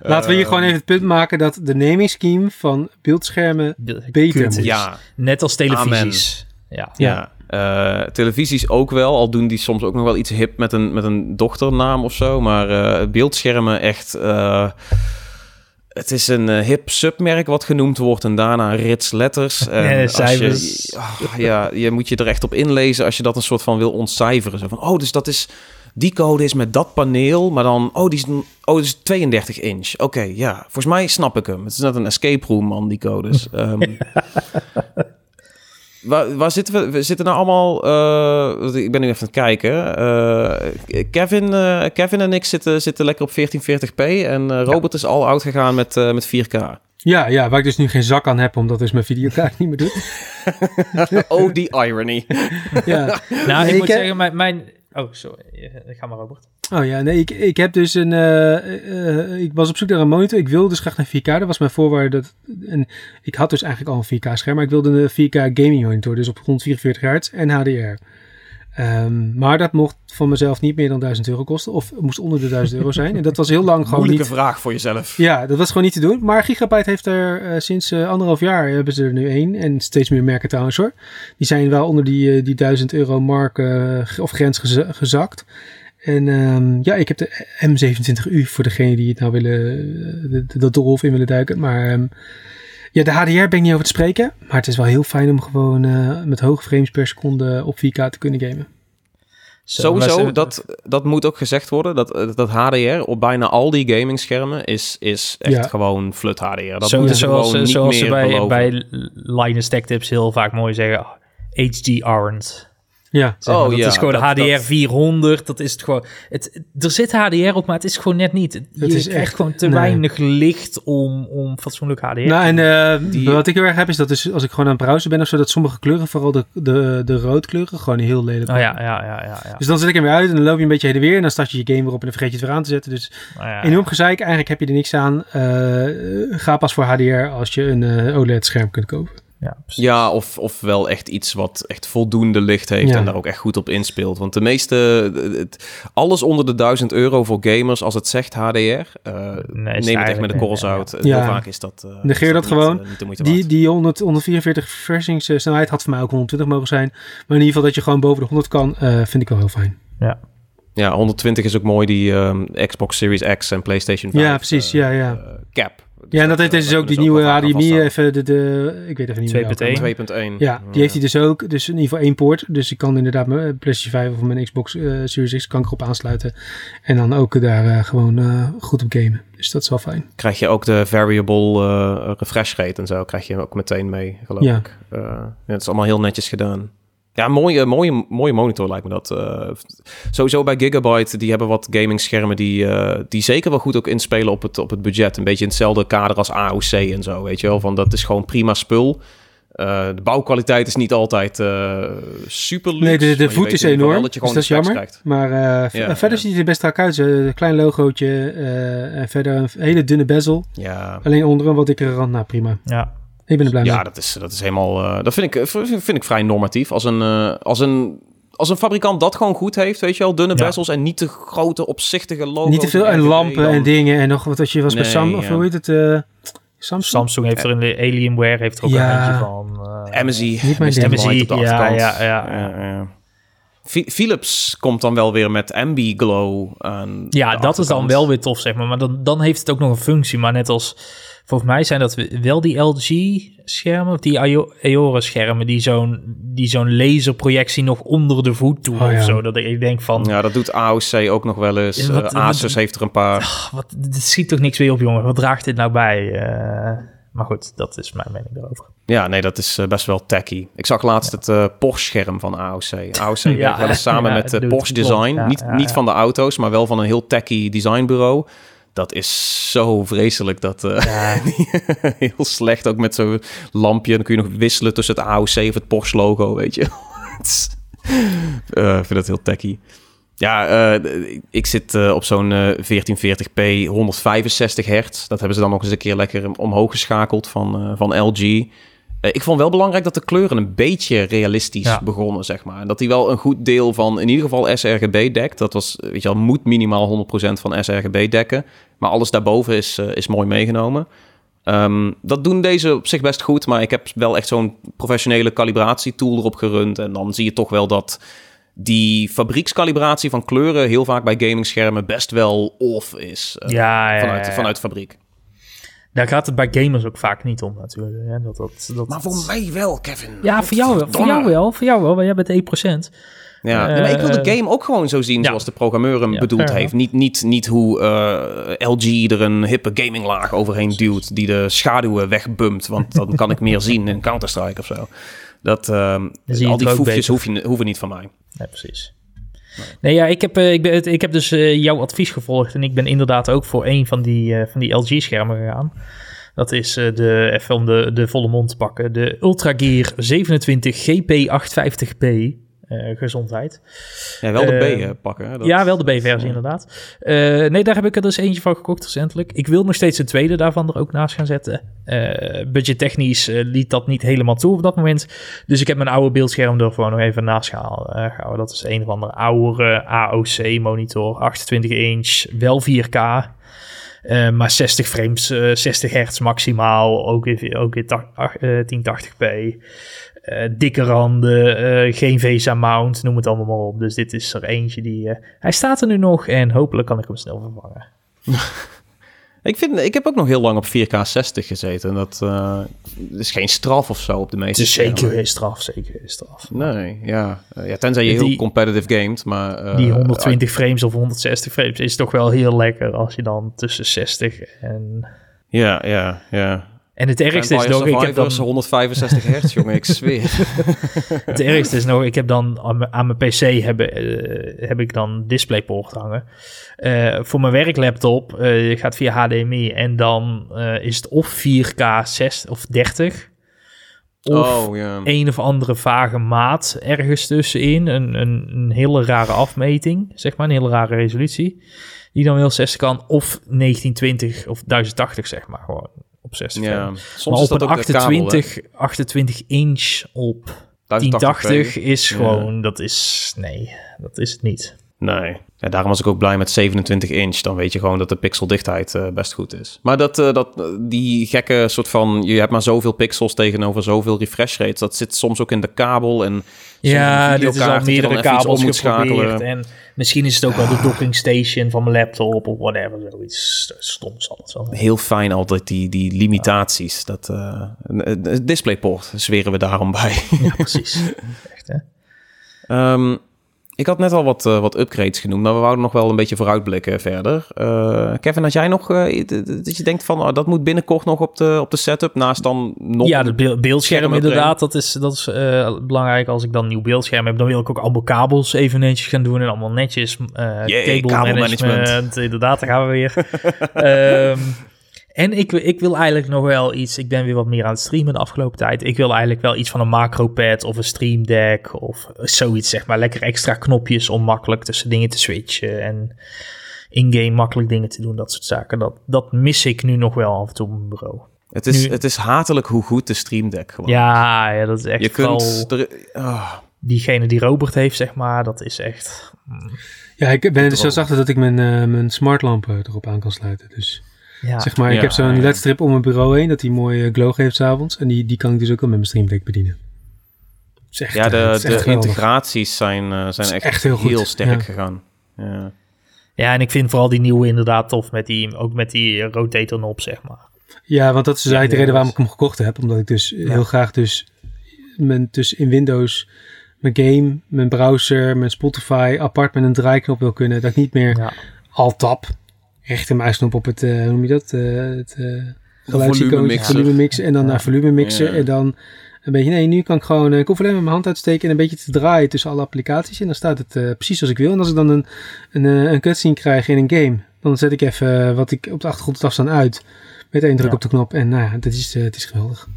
Laten we hier gewoon even het punt maken dat de naming scheme van beeldschermen beter moet. Ja. Net als televisies. Amen. Ja. ja. Uh, televisies ook wel, al doen die soms ook nog wel iets hip met een, met een dochternaam of zo. Maar uh, beeldschermen echt... Uh, het is een hip submerk wat genoemd wordt en daarna rits letters. En als je, oh, ja, je moet je er echt op inlezen als je dat een soort van wil ontcijferen. Zo van, oh, dus dat is, die code is met dat paneel, maar dan, oh, die is, oh, is 32 inch. Oké, okay, ja, volgens mij snap ik hem. Het is net een escape room, man, die codes. Um, Waar, waar, zitten we? We zitten nou allemaal. Uh, ik ben nu even aan het kijken. Uh, Kevin, uh, Kevin en ik zitten, zitten lekker op 1440p. En Robert ja. is al oud gegaan met, met 4K. Ja, ja, waar ik dus nu geen zak aan heb, omdat dus mijn videokaart niet meer doet. oh, die irony. ja. Nou, ik, ik moet heb... zeggen, mijn, mijn, Oh, sorry. Ga maar, Robert. Oh ja, nee, ik, ik heb dus een... Uh, uh, ik was op zoek naar een monitor. Ik wilde dus graag naar 4K. Dat was mijn voorwaarde. Dat, en ik had dus eigenlijk al een 4K-scherm, maar ik wilde een 4K gaming monitor. Dus op rond 44 hertz en HDR. Um, maar dat mocht van mezelf niet meer dan 1000 euro kosten. Of moest onder de 1000 euro zijn. En dat was heel lang gewoon Moeilijke niet... vraag voor jezelf. Ja, dat was gewoon niet te doen. Maar Gigabyte heeft er uh, sinds uh, anderhalf jaar hebben ze er nu één. En steeds meer merken trouwens hoor. Die zijn wel onder die, uh, die 1000 euro mark of grens gez gezakt. En um, ja, ik heb de M27U voor degene die het nou willen, dat dolf in willen duiken. Maar um, ja, de HDR ben ik niet over te spreken. Maar het is wel heel fijn om gewoon uh, met hoge frames per seconde op 4K te kunnen gamen. Sowieso, dat, dat moet ook gezegd worden. Dat, dat HDR op bijna al die gamingschermen is, is echt gewoon flut HDR. Dat Zo, ze zoals, niet zoals ze bij, beloven. bij Linus Tech Tips heel vaak mooi zeggen, HD aren't. Ja. Zeg maar, Oh, dat ja, is gewoon dat- HDR dat- 400. Dat is het gewoon. Het, er zit HDR op, maar het is gewoon net niet. Het Het is echt- gewoon te nee. weinig licht om, om fatsoenlijk HDR. Nou, en eh, Die- wat ik heel erg heb is dat dus als ik gewoon aan het browsen ben of zo, dat sommige kleuren, vooral de, de, de roodkleuren, gewoon heel lelijk oh ja, ja, ja, ja. ja. Dus dan zet ik hem weer uit en dan loop je een beetje heen en weer en dan start je je game weer op en dan vergeet je het weer aan te zetten. Dus ja, enorm gezeik, eigenlijk heb je er niks aan. Eh, ga pas voor HDR als je een eh, OLED-scherm kunt kopen. Ja, precies. Ja, of, of wel echt iets wat echt voldoende licht heeft Ja. en daar ook echt goed op inspeelt. Want de meeste, het, alles onder de 1000 euro voor gamers, als het zegt HDR, eh, neem het echt met een korrel zout. Ja. Heel vaak is dat. eh, Negeer dat niet, gewoon. eh, niet Die, die 100, 144 versingssnelheid had voor mij ook 120 mogen zijn. Maar in ieder geval dat je gewoon boven de 100 kan, eh, vind ik wel heel fijn. Ja, 120 is ook mooi, die ehm, Xbox Series X en PlayStation 5. Ja, precies, eh, ja, ja. eh, cap. Ja, en dat heeft eh, deze dus ook die nieuwe HDMI, even de, de, ik weet even niet meer. welke, 2.1. maar- 2.1. Ja, die heeft hij dus ook. Dus in ieder geval één poort. Dus ik kan inderdaad mijn PlayStation 5 of mijn Xbox eh, Series X kan ik erop aansluiten. En dan ook daar eh, gewoon eh, goed op gamen. Dus dat is wel fijn. Krijg je ook de variable eh, refresh rate en zo, krijg je ook meteen mee, geloof Ja. ik. Eh, ja, het is allemaal heel netjes gedaan. Ja, mooie, mooie, mooie monitor lijkt me dat. Eh, sowieso bij Gigabyte, die hebben wat gaming schermen die, eh, die zeker wel goed ook inspelen op het, op het budget. Een beetje in hetzelfde kader als AOC en zo, weet je wel. Van dat is gewoon prima spul. Eh, de bouwkwaliteit is niet altijd eh, super luxe. Nee, de, voet is enorm. wel je dus gewoon dat is jammer. krijgt. Maar eh, Ja, verder ja. ziet hij er best strak uit. Een klein logootje. eh, en verder een hele dunne bezel. Ja, Alleen onder een wat dikkere rand. Nou, prima. Ja. Ik ben er blij mee. Ja, dat is, dat is helemaal. eh, dat vind ik, vind, vind ik vrij normatief. Als een, eh, als, een, als een fabrikant dat gewoon goed heeft, weet je wel, dunne Ja. bezels en niet te grote, opzichtige logo's. Niet te veel. En lampen dan- en dingen. En nog wat als je was bij. Of hoe heet het? eh, Samsung? Samsung heeft er een Alienware, heeft er ook Ja. een eentje van. eh, MSI. Niet mijn op de ja, achterkant. ja, ja. Ja, ja. Phi- Philips komt dan wel weer met Ambi Glow aan Ja, dat is dan wel weer tof, zeg maar. Maar dan, dan heeft het ook nog een functie. Maar net als, volgens mij zijn dat we- wel die LG-schermen, of die Aorus-schermen, die zo'n die zo'n laserprojectie nog onder de voet doen Oh, ja. of zo. Dat ik denk van, Ja, dat doet AOC ook nog wel eens. Ja, wat- Eh, Asus wat- heeft er een paar. ach, wat, dit ziet toch niks weer op, jongen. Wat draagt dit nou bij? Eh, maar goed, dat is mijn mening erover. Ja, nee, dat is eh, best wel tacky. Ik zag laatst het Porsche-scherm van AOC. AOC Ja, werkt wel eens samen ja, met doet- Porsche. Design. Ja, niet ja, niet ja. van de auto's, maar wel van een heel tacky designbureau. Dat is zo vreselijk. Dat, eh, Ja, heel slecht, ook met zo'n lampje. Dan kun je nog wisselen tussen het AOC of het Porsche-logo, weet je. Eh, ik vind dat heel tacky. Ja, eh, ik zit op zo'n eh, 1440p 165 hertz. Dat hebben ze dan nog eens een keer lekker omhoog geschakeld van, van LG. Eh, ik vond wel belangrijk dat de kleuren een beetje realistisch Ja. begonnen, zeg maar. En dat die wel een goed deel van, in ieder geval sRGB dekt. Dat was, weet je wel, moet minimaal 100% van sRGB dekken. Maar alles daarboven is, eh, is mooi meegenomen. Ehm, dat doen deze op zich best goed, maar ik heb wel echt zo'n professionele calibratietool erop gerund. En dan zie je toch wel dat die fabriekscalibratie van kleuren heel vaak bij gamingschermen best wel off is. ja, ja, vanuit, ja. vanuit de fabriek. Daar gaat het bij gamers ook vaak niet om natuurlijk. Hè? Dat, dat, dat, mij wel, Kevin. Ja, voor jou, wel, voor jou wel. Voor jou wel, want jij bent 1%. Ja, Eh, nee, maar ik wil de game ook gewoon zo zien ja. zoals de programmeur hem Ja, bedoeld heeft. Niet, niet, niet hoe eh, LG er een hippe gaminglaag overheen duwt die de schaduwen wegbumpt. Want dan kan ik meer zien in Counter-Strike of zo. Dat, ehm, al die foefjes hoef je, hoeven niet van mij. Nee, precies. Nee, ja, ik heb, eh, ik, ben, ik heb dus eh, jouw advies gevolgd en ik ben inderdaad ook voor een van die, eh, van die LG-schermen gegaan. Dat is de, even om de, de volle mond te pakken, de Ultragear 27 GP850p. Eh, gezondheid. Ja, wel de B Eh, eh, pakken. Dat- Ja, wel de B-versie inderdaad. Eh, nee, daar heb ik er dus eentje van gekocht recentelijk. Ik wil nog steeds een tweede daarvan er ook naast gaan zetten. Budgettechnisch liet dat niet helemaal toe op dat moment. Dus ik heb mijn oude beeldscherm er gewoon nog even naast gehaald. gehouden. Dat is een of andere oudere AOC-monitor. 28 inch, wel 4K. eh, maar 60 frames, eh, 60 hertz maximaal. Ook in, ook eh, 1080p. Eh, dikke randen, eh, geen VESA mount, noem het allemaal maar op. Dus dit is er eentje die... eh, hij staat er nu nog en hopelijk kan ik hem snel vervangen. Ik, vind, ik heb ook nog heel lang op 4K 60 gezeten. Dat uh, is geen straf of zo op de meeste Het is zeker geen straf, zeker geen straf. Nee, ja. Ja tenzij je heel competitive gamet, maar... Uh, die 120 frames of 160 frames is toch wel heel lekker als je dan tussen 60 en... Ja, ja, ja. En het ergste is nog, ik heb dan 165 hertz, jongen, ik zweer. het ergste is nog, ik heb dan aan mijn, PC hebben, uh, heb ik dan DisplayPort hangen. Uh, voor mijn werklaptop uh, gaat via HDMI en dan is het of 4K 6 of 30 of oh, yeah. een of andere vage maat ergens tussenin. Een, een, een hele rare afmeting, zeg maar, een hele rare resolutie. Die dan wel 60 kan, of 1920 of 1080, zeg maar, gewoon op 60 ja, soms maar is op dat een ook de kabel, 28, hè? 28 inch op 1080 is gewoon, dat is, nee, dat is het niet. Nee, ja, daarom was ik ook blij met 27 inch. Dan weet je gewoon dat de pixeldichtheid uh, best goed is. Maar dat, uh, dat, die gekke soort van... Je hebt maar zoveel pixels tegenover zoveel refresh rates. Dat zit soms ook in de kabel en... Ja, dit is al meerdere kabels moet schakelen. En misschien is het ook wel de docking station van mijn laptop of whatever. Zoiets stoms altijd wel. Heel fijn altijd die, die limitaties. Dat uh, DisplayPort zweren we daarom bij. Ja, precies. Echt, hè? Um, ik had net al wat, uh, wat upgrades genoemd, maar we wouden nog wel een beetje vooruitblikken verder. Uh, Kevin, had jij nog uh, dat je denkt van oh, dat moet binnenkort nog op de, op de setup, naast dan nog... Ja, het beeldscherm inderdaad, dat is, dat is belangrijk. Als ik dan een nieuw beeldscherm heb, dan wil ik ook allemaal kabels even netjes gaan doen en allemaal netjes cable management. kabelmanagement. Inderdaad, daar gaan we weer. um, en ik, ik wil eigenlijk nog wel iets. Ik ben weer wat meer aan het streamen de afgelopen tijd. Ik wil eigenlijk wel iets van een macropad of een stream deck of zoiets, zeg maar. Lekker extra knopjes om makkelijk tussen dingen te switchen en in-game makkelijk dingen te doen, dat soort zaken. Dat, dat mis ik nu nog wel af en toe op mijn bureau. Het is, nu, het is hatelijk hoe goed de stream deck gewoon ja, ja, dat is echt Je kunt... Er, oh. Diegene die Robert heeft, zeg maar, dat is echt... Mm. Ja, ik ben er dus zelfs achter dat ik mijn, uh, mijn smartlampen erop aan kan sluiten, dus... Ja. Zeg maar, ik heb zo'n ja. ledstrip om mijn bureau heen, dat die mooie glow geeft s'avonds. En die, die kan ik dus ook al met mijn Stream Deck bedienen. Echt, Ja, eh, de, de integraties zijn, eh, zijn echt, echt heel sterk ja. gegaan. Ja. Ja, en ik vind vooral die nieuwe inderdaad tof, met die, ook met die rotator knob, zeg maar. Ja, want dat is dus Ja, eigenlijk de reden waarom ik hem gekocht heb. Omdat ik dus heel graag dus, mijn, dus in Windows mijn game, mijn browser, mijn Spotify apart met een draaiknop wil kunnen. Dat ik niet meer Ja. alt-tab, rechtermuisknop op het, eh, hoe noem je dat? Eh, het eh geluidsicoon, volumemixer. volume mixen en dan Ja. naar volume mixen. Ja. En dan een beetje, nee, nu kan ik gewoon, eh, ik hoef alleen maar mijn hand uitsteken en een beetje te draaien tussen alle applicaties. En dan staat het eh, precies zoals ik wil. En als ik dan een, een, eh, een cutscene krijg in een game, dan zet ik even wat ik op de achtergrond afstaan uit. Met één druk Ja. op de knop. En nou ja, dat is, het is geweldig.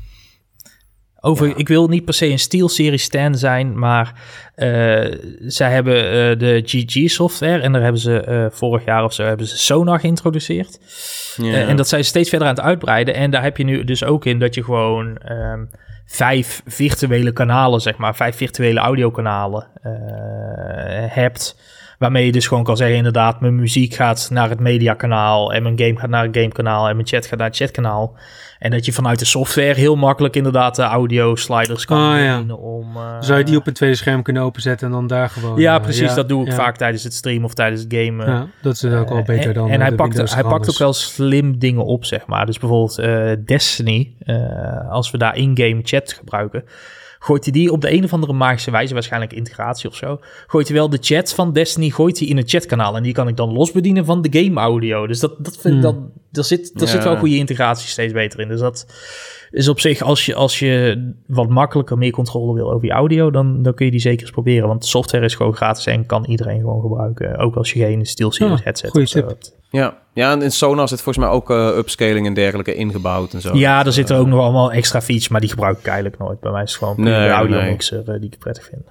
Over, ik wil niet per se een SteelSeries stand zijn, maar eh, zij hebben eh, de GG-software en daar hebben ze eh, vorig jaar of zo hebben ze Sonar geïntroduceerd. Ja. En dat zijn ze steeds verder aan het uitbreiden. En daar heb je nu dus ook in dat je gewoon ehm, vijf virtuele kanalen, zeg maar, vijf virtuele audiokanalen hebt. Waarmee je dus gewoon kan zeggen, inderdaad, mijn muziek gaat naar het mediakanaal en mijn game gaat naar het gamekanaal en mijn chat gaat naar het chatkanaal. En dat je vanuit de software heel makkelijk inderdaad de audio sliders kan Ah, ja. om... eh, Zou je die op een tweede scherm kunnen openzetten en dan daar gewoon... Ja, eh, precies. dat doe ik ja. vaak tijdens het streamen of tijdens het gamen. Ja, dat is ook wel Eh, beter en, dan En hij pakt, hij pakt ook wel slim dingen op, zeg maar. Dus bijvoorbeeld Destiny, als we daar in-game chat gebruiken, gooit hij die op de een of andere magische wijze, waarschijnlijk integratie of zo, gooit hij wel de chat van Destiny gooit hij in het chatkanaal. En die kan ik dan los bedienen van de game audio. Dus dat, dat vind, Hmm. dat, daar zit, daar Ja. zit wel goede integratie steeds beter in. Dus dat is op zich, als je, als je wat makkelijker meer controle wil over je audio, dan, dan kun je die zeker eens proberen. Want de software is gewoon gratis en kan iedereen gewoon gebruiken. Ook als je geen SteelSeries Ja, headset goeie of zo tip. hebt. ja. ja, en in Sonar zit volgens mij ook eh, upscaling en dergelijke ingebouwd en zo. Ja, er Dat, zitten eh, ook nog allemaal extra features, maar die gebruik ik eigenlijk nooit. Bij mij is het gewoon Nee, de audio mixer eh, die ik prettig vind.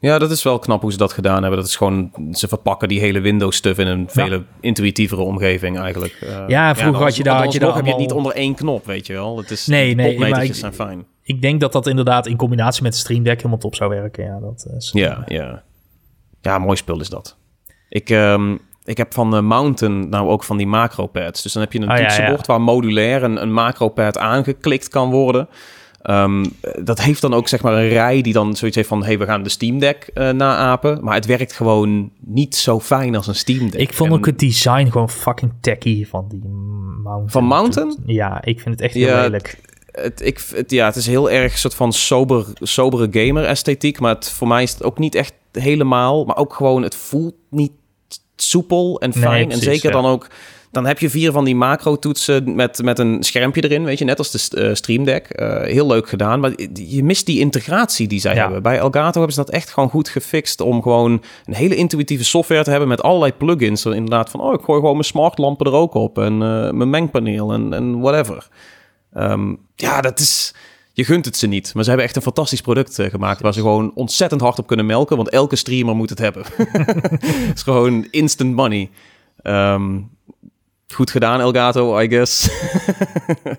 Ja, dat is wel knap hoe ze dat gedaan hebben. Dat is gewoon, ze verpakken die hele Windows-stuff in een veel intuïtievere omgeving eigenlijk. Eh, Ja, vroeger had je daar- had je daar alsnog heb je het niet allemaal- onder één knop, weet je wel. Het is, Nee, nee, maar ik- zijn fijn. Ik denk dat dat inderdaad in combinatie met Stream Deck helemaal top zou werken. Ja, dat is, Ja, ja. Ja, mooi spul is dat. Ik, ehm, ik heb van de Mountain nou ook van die macropads. Dus dan heb je een Ah, ja. toetsenbord waar modulair een, een macropad aangeklikt kan worden. Ehm, dat heeft dan ook zeg maar een rij die dan zoiets heeft van... hey, we gaan de Steam Deck uh, naapen. Maar het werkt gewoon niet zo fijn als een Steam Deck. Ik vond ook het design gewoon fucking tacky van die Mountain. Van Mountain? Ja, ik vind het echt heel ja, lelijk. Het, ik, het, ja, het is heel erg een soort van sober, sobere gamer-esthetiek. Maar het, voor mij is het ook niet echt helemaal. Maar ook gewoon, het voelt niet soepel en fijn. en zeker dan ook dan heb je vier van die macro-toetsen met, met een schermpje erin, weet je, net als de uh, Stream Deck. Uh, heel leuk gedaan, maar je mist die integratie die zij hebben. Bij Elgato hebben ze dat echt gewoon goed gefixt om gewoon een hele intuïtieve software te hebben met allerlei plugins. Inderdaad van, oh, ik gooi gewoon mijn smartlampen er ook op en uh, mijn mengpaneel en, en whatever. Um, ja, dat is je gunt het ze niet. Maar ze hebben echt een fantastisch product gemaakt waar ze gewoon ontzettend hard op kunnen melken, want elke streamer moet het hebben. het is gewoon instant money. Um, Goed gedaan, Elgato, I guess. Uh,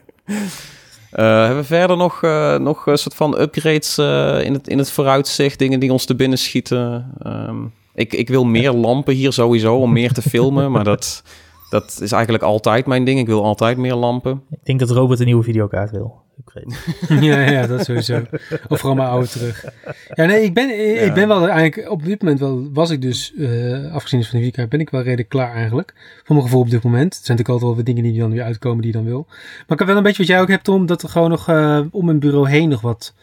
hebben we verder nog, uh, nog een soort van upgrades uh, in, het, in het vooruitzicht? Dingen die ons te binnen schieten? Um, ik, ik wil meer lampen hier sowieso om meer te filmen, maar dat, dat is eigenlijk altijd mijn ding. Ik wil altijd meer lampen. Ik denk dat Robert een nieuwe videokaart wil. ja, ja, dat sowieso. Of gewoon mijn oude terug. Ja, nee, ik ben, ik ben wel eigenlijk op dit moment wel, was ik dus, uh, afgezien van de weekend, ben ik wel redelijk klaar eigenlijk. Voor mijn gevoel op dit moment. Het zijn natuurlijk altijd wel wat dingen die dan weer uitkomen die je dan wil. Maar ik heb wel een beetje wat jij ook hebt, om dat er gewoon nog uh, om mijn bureau heen nog wat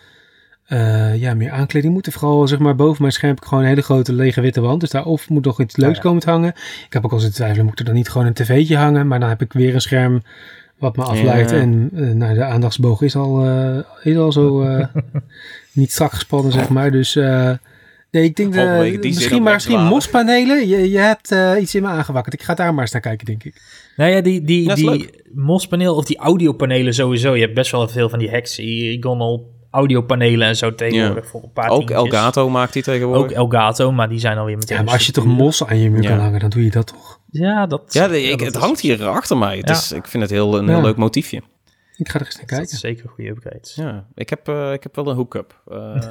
uh, ja, meer aankleding moet. Vooral zeg maar boven mijn scherm heb ik gewoon een hele grote lege witte wand. Dus daar of moet nog iets leuks komen te hangen. Ik heb ook al zitten twijfelen, moet er dan niet gewoon een tv'tje hangen? Maar dan heb ik weer een scherm wat me afleidt. En uh, nou, de aandachtsboog is al, uh, is al zo uh, niet strak gespannen, zeg maar. Dus nee, ik denk de, misschien maar misschien mospanelen. Je, je hebt iets in me aangewakkerd. Ik ga daar maar eens naar kijken, denk ik. Nou ja, die, die, die mospaneel of die audiopanelen sowieso. Je hebt best wel veel van die hexagonal audiopanelen en zo tegenwoordig voor een paar Ook Elgato maakt die tegenwoordig. Ook Elgato, maar die zijn alweer meteen... Ja, maar als je toch mos aan je muur kan hangen, dan doe je dat toch? Ja, dat... Ja, ik, het hangt hier achter mij. Het is, ik vind het heel, een heel leuk motiefje. Ik ga er eens naar kijken. zeker goede upgrades. Ja, ik heb, uh, ik heb wel een hookup. Uh,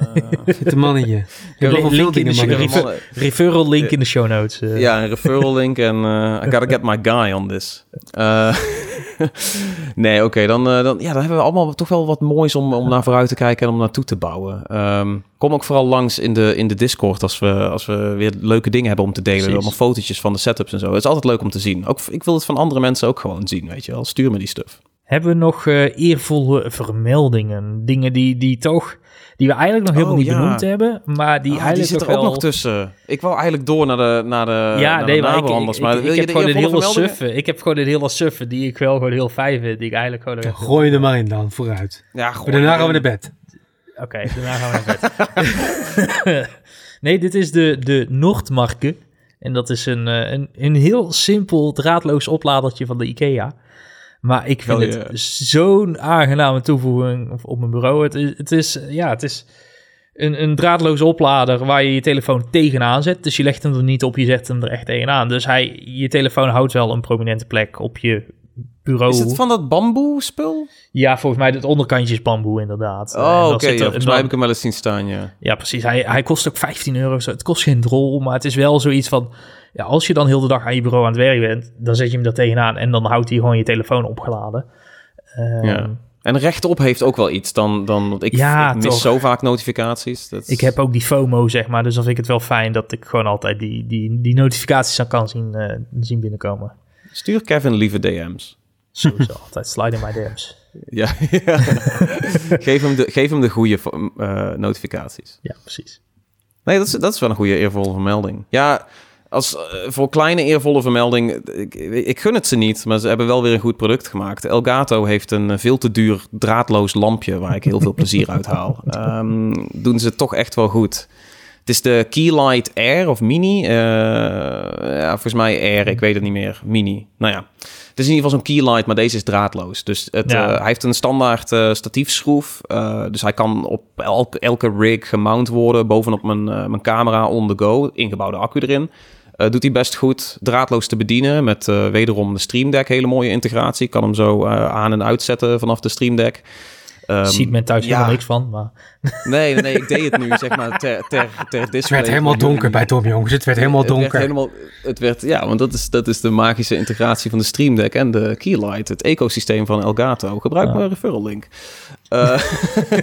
Zit een mannetje. link in de refer referral link in de show notes. Uh. Ja, een referral link en uh, I gotta get my guy on this. nee, oké, okay, dan, dan, ja, dan hebben we allemaal toch wel wat moois om, om naar vooruit te kijken en om naartoe te bouwen. Um, kom ook vooral langs in de, in de Discord als we, als we weer leuke dingen hebben om te delen. Allemaal fotootjes van de setups en zo. Het is altijd leuk om te zien. Ook, ik wil het van andere mensen ook gewoon zien, weet je wel. Stuur me die stuff. Hebben we nog uh, eervolle vermeldingen? Dingen die, die toch, die we eigenlijk nog helemaal oh, niet benoemd hebben, maar die oh, eigenlijk die zit er ook nog tussen. Ik wou eigenlijk door naar de naar de Ja, naar nee, de maar ik, ik, maar ik, ik heb gewoon een hele suffe. Ik heb gewoon een hele suffe die ik wel gewoon heel fijn vind, die ik eigenlijk gewoon... Gooi er maar in dan, vooruit. Ja, gooi daarna gaan we naar bed. Oké, okay, daarna gaan we naar bed. nee, dit is de, de Noordmarke. En dat is een, eh, een, een heel simpel draadloos opladertje van de IKEA. Maar ik vind het zo'n aangename toevoeging op mijn bureau. Het is, het is ja, het is een, een draadloze oplader waar je je telefoon tegenaan zet. Dus je legt hem er niet op, je zet hem er echt tegenaan. Dus hij, je telefoon houdt wel een prominente plek op je bureau. Is het van dat bamboe spul? Ja, volgens mij het onderkantje is bamboe inderdaad. Oh, oké. Okay, ja, volgens mij heb ik hem wel eens zien staan, ja. Ja, precies. Hij, hij kost ook 15 euro. Het kost geen drol, maar het is wel zoiets van ja, als je dan heel de dag aan je bureau aan het werk bent, dan zet je hem daar tegenaan en dan houdt hij gewoon je telefoon opgeladen. Um, ja. En rechtop heeft ook wel iets dan, dan ik, ja, ik mis toch. zo vaak notificaties. Dat... Ik heb ook die FOMO, zeg maar, dus dan vind ik het wel fijn dat ik gewoon altijd die, die, die notificaties kan zien, uh, zien binnenkomen. Stuur Kevin lieve DM's. Sowieso, altijd slide in my DM's. Ja, ja. geef, hem de, geef hem de goede uh, notificaties. Ja, precies. Nee, dat is, dat is wel een goede eervolle vermelding. Ja, als, uh, voor kleine eervolle vermelding, ik, ik, gun het ze niet, maar ze hebben wel weer een goed product gemaakt. Elgato heeft een eh, veel te duur draadloos lampje waar ik heel veel plezier uit haal. Um, doen ze toch echt wel goed. Het is de Keylight Air of Mini. Uh, ja, volgens mij Air, ik weet het niet meer. Mini. Nou ja, het is in ieder geval zo'n Keylight, maar deze is draadloos. Dus het, ja. uh, hij heeft een standaard uh, statiefschroef. dus hij kan op elke, elke rig gemount worden bovenop mijn, mijn camera on the go. Ingebouwde accu erin. Uh, doet hij best goed. Draadloos te bedienen met uh, wederom de Stream Deck. Hele mooie integratie. Ik kan hem zo uh, aan- en uitzetten vanaf de Stream Deck. Um, Ziet men thuis ja. helemaal niks van, maar... Nee, nee, ik deed het nu, zeg maar, ter, ter, ter display. Het werd helemaal donker bij Tom, jongens. Het werd helemaal donker. Het werd helemaal, het werd, ja, want dat is, dat is de magische integratie van de Stream Deck en de Keylight. Het ecosysteem van Elgato. Gebruik ja. mijn referral link. Uh,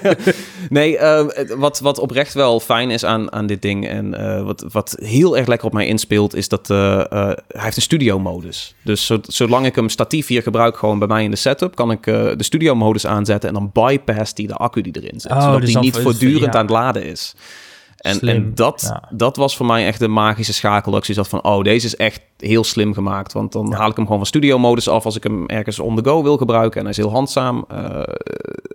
nee, uh, wat, wat oprecht wel fijn is aan, aan dit ding en uh, wat, wat heel erg lekker op mij inspeelt, is dat hij heeft een studio-modus. Dus zo, zolang ik hem statief hier gebruik, gewoon bij mij in de setup, kan ik de studio-modus aanzetten en dan bypass die de accu die erin zit. Oh, zodat dus die niet voortdurend ja. aan het laden is. En, en dat, dat was voor mij echt de magische schakel. Ik zat van, oh, deze is echt heel slim gemaakt. Want dan haal ik hem gewoon van studio-modus af als ik hem ergens on the go wil gebruiken. En hij is heel handzaam. Uh,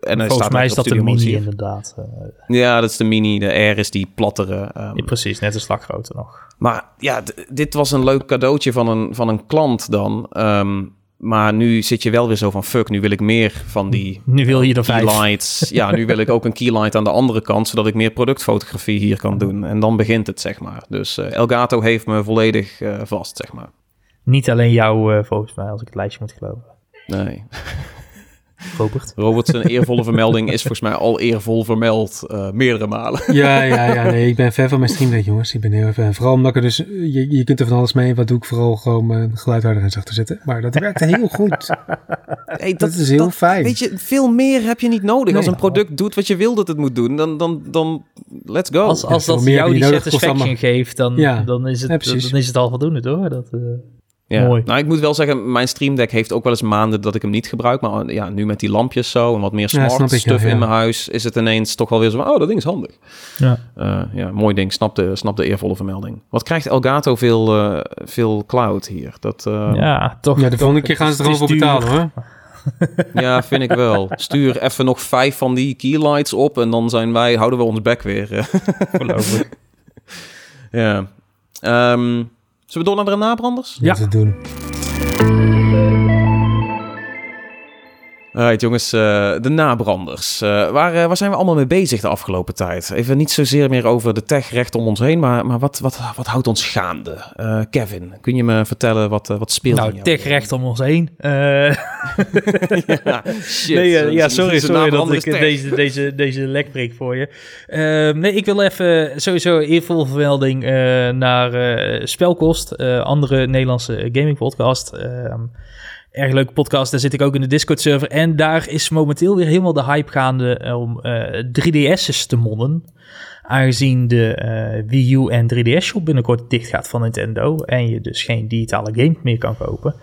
en Volgens staat mij is dat de mini inderdaad. Uh, ja, dat is de mini. De R is die plattere. Um, precies, net een slag groter nog. Maar ja, dit was een leuk cadeautje van een, van een klant dan. Um, maar nu zit je wel weer zo van fuck, nu wil ik meer van die nu wil je er keylights. Ja, nu wil ik ook een keylight aan de andere kant, zodat ik meer productfotografie hier kan doen. En dan begint het, zeg maar. Dus uh, Elgato heeft me volledig uh, vast, zeg maar. Niet alleen jou, uh, volgens mij, als ik het lijstje moet geloven. Nee. Robert. Robert, zijn eervolle vermelding is volgens mij al eervol vermeld uh, meerdere malen. Ja, ja, ja. Nee, ik ben ver van mijn stream jongens. Ik ben heel fan. Vooral omdat ik er dus... Je, je kunt er van alles mee. Wat doe ik vooral? Gewoon mijn geluid harder en zachter zetten. Maar dat werkt heel goed. Hey, dat, dat, is heel fijn. Weet je, veel meer heb je niet nodig. Als een product doet wat je wil dat het moet doen, dan, dan, dan let's go. Als, als dat jou die satisfaction geeft, dan, ja. dan, is het, dan is het al voldoende hoor. Dat, uh... Ja. Mooi. Nou, ik moet wel zeggen, mijn Stream Deck heeft ook wel eens maanden dat ik hem niet gebruik. Maar ja, nu met die lampjes zo en wat meer smart stuff in mijn huis, is het ineens toch wel weer zo van, oh, dat ding is handig. Ja, uh, ja mooi ding. Snap de, snap de eervolle vermelding. Wat krijgt Elgato veel, uh, veel cloud hier? Dat, uh, ja, toch. Ja, de volgende keer gaan ze er voor betalen, hoor. ja, vind ik wel. Stuur even nog vijf van die keylights op en dan zijn wij, houden we ons bek weer. Geloof ik. ja. Um, Zullen we door naar de nabranders? Ja, doen. Right, jongens, uh, de nabranders. Uh, waar, uh, waar zijn we allemaal mee bezig de afgelopen tijd? Even niet zozeer meer over de tech recht om ons heen, maar, maar wat, wat, wat houdt ons gaande? Kevin, kun je me vertellen wat, wat speelt Nou, tech recht om ons heen. ja, shit. Nee, ja, sorry, sorry dat ik deze, deze, deze lek breek voor je. nee, ik wil even sowieso eervol vermelding naar Spelkost, andere Nederlandse gaming podcast. Erg leuke podcast. Daar zit ik ook in de Discord server. En daar is momenteel weer helemaal de hype gaande eh, om uh, eh, 3DS's te modden. Aangezien de uh, Wii U en 3DS shop binnenkort dicht gaat van Nintendo. En je dus geen digitale game meer kan kopen.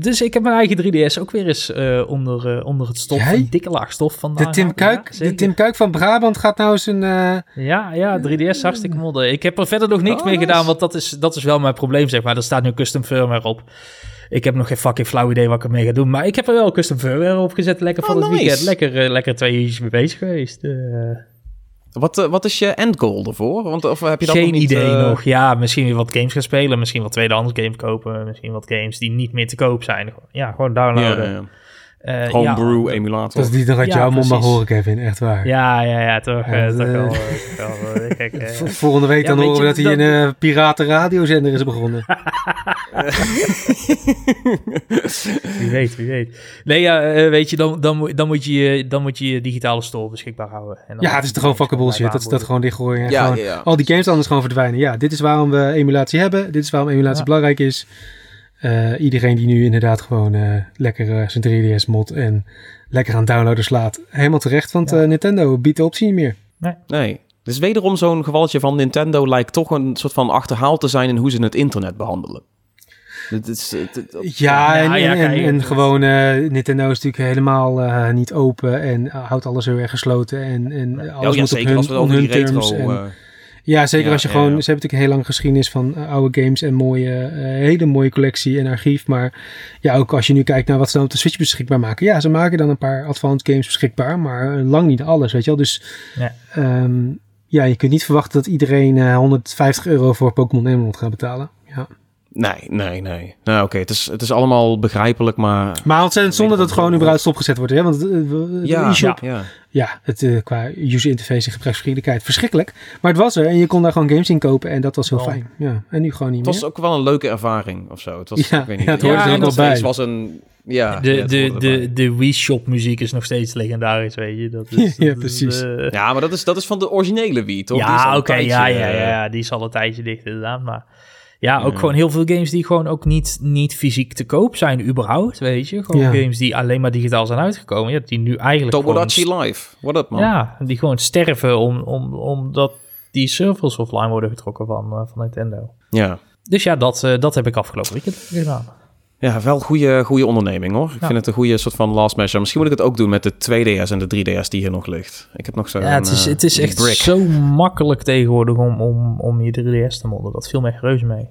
dus ik heb mijn eigen 3DS ook weer eens onder, onder het stof. Een dikke laag stof van. De Tim, Kuik, de Tim Kuik van Brabant gaat nou een. Ja, ja, 3DS hartstikke modden. Ik heb er verder nog niks oh, mee gedaan. Want dat is, dat is wel mijn probleem, zeg maar. Er staat nu custom firmware op. Ik heb nog geen fucking flauw idee wat ik ermee ga doen. Maar ik heb er wel custom firmware op gezet. Lekker van oh, het weekend. Lekker, uh, lekker twee uurtjes mee bezig geweest. Uh. Wat, uh, wat is je endgoal ervoor? Want, of heb je dat Geen nog niet, idee nog. Ja, misschien weer wat games gaan spelen. Misschien wat tweedehands games kopen. Misschien wat games die niet meer te koop zijn. Ja, gewoon downloaden. Ja, ja. Uh, Homebrew ja, emulator. Dat is niet nog uit ja, jouw mond mag horen, Kevin. Echt waar. Ja, ja, ja, toch. Uh, toch wel, wel kijk, uh, Volgende week dan horen we dat hij een uh, piraten radiozender is begonnen. wie weet, wie weet. Nee, ja, weet je, dan, dan, dan, moet je, dan moet je je digitale store beschikbaar houden. En ja, het is toch gewoon fucking bullshit. Dat is dat gewoon dichtgooien. Ja, gewoon, ja, Al die games anders gewoon verdwijnen. Ja, dit is waarom we emulatie hebben. Dit is waarom emulatie belangrijk is. Uh, iedereen die nu inderdaad gewoon uh, lekker uh, zijn 3DS mod en lekker aan downloaden slaat. Helemaal terecht, want ja. Nintendo biedt de optie niet meer. Nee. nee. Dus wederom zo'n gevalletje van Nintendo lijkt toch een soort van achterhaald te zijn in hoe ze het internet behandelen. Het is, het, ja, en, ja, en, en, en gewoon Nintendo is natuurlijk helemaal niet open en houdt alles heel erg gesloten en, en alles moet op hun, als we over die retro, en, ja, zeker als je gewoon... Ze hebben natuurlijk een hele lange geschiedenis van uh, oude games en mooie, uh, hele mooie collectie en archief. Maar ja, ook als je nu kijkt naar wat ze dan op de Switch beschikbaar maken. Ja, ze maken dan een paar advanced games beschikbaar, maar lang niet alles, weet je wel. Dus ja, um, ja je kunt niet verwachten dat iedereen uh, 150 euro voor Pokémon Emerald gaat betalen. Ja. Nee, nee, nee. Nou, oké, het, is, het is allemaal begrijpelijk, maar... Maar ontzettend zonde dat het gewoon überhaupt stopgezet wordt, hè? Want de ja, e-shop, ja, ja. Ja, het uh, qua user interface en gebruiksvriendelijkheid verschrikkelijk. Maar het was er en je kon daar gewoon games in kopen en dat was heel fijn. Ja, en nu gewoon niet meer. Het was ook wel een leuke ervaring of zo. Het was, ja, ik weet niet. Ja, het hoorde er ook wel bij. Het was een... Ja, de, ja, de, de, de Wii Shop muziek is nog steeds legendarisch, weet je. Dat is, ja, precies. uh... Ja, maar dat is, dat is van de originele Wii, toch? Ja, oké, okay, ja, ja, ja, die is al een tijdje dicht inderdaad, maar... Ja, ook gewoon heel veel games die gewoon ook niet, niet fysiek te koop zijn überhaupt, weet je. Gewoon games die alleen maar digitaal zijn uitgekomen. Ja, die nu eigenlijk Tomodachi. Live, what up man? Ja, die gewoon sterven om, om, omdat die servers offline worden getrokken van, uh, van Nintendo. Ja. Dus ja, dat, uh, dat heb ik afgelopen weekend gedaan. Ja, wel goede, goede onderneming hoor. Ik vind het een goede soort van last measure. Misschien moet ik het ook doen met de 2DS en de 3DS die hier nog ligt. Ik heb nog zo. Ja, het is, het is echt zo makkelijk tegenwoordig om, om, om je 3DS te modden. Dat viel echt reuze mee.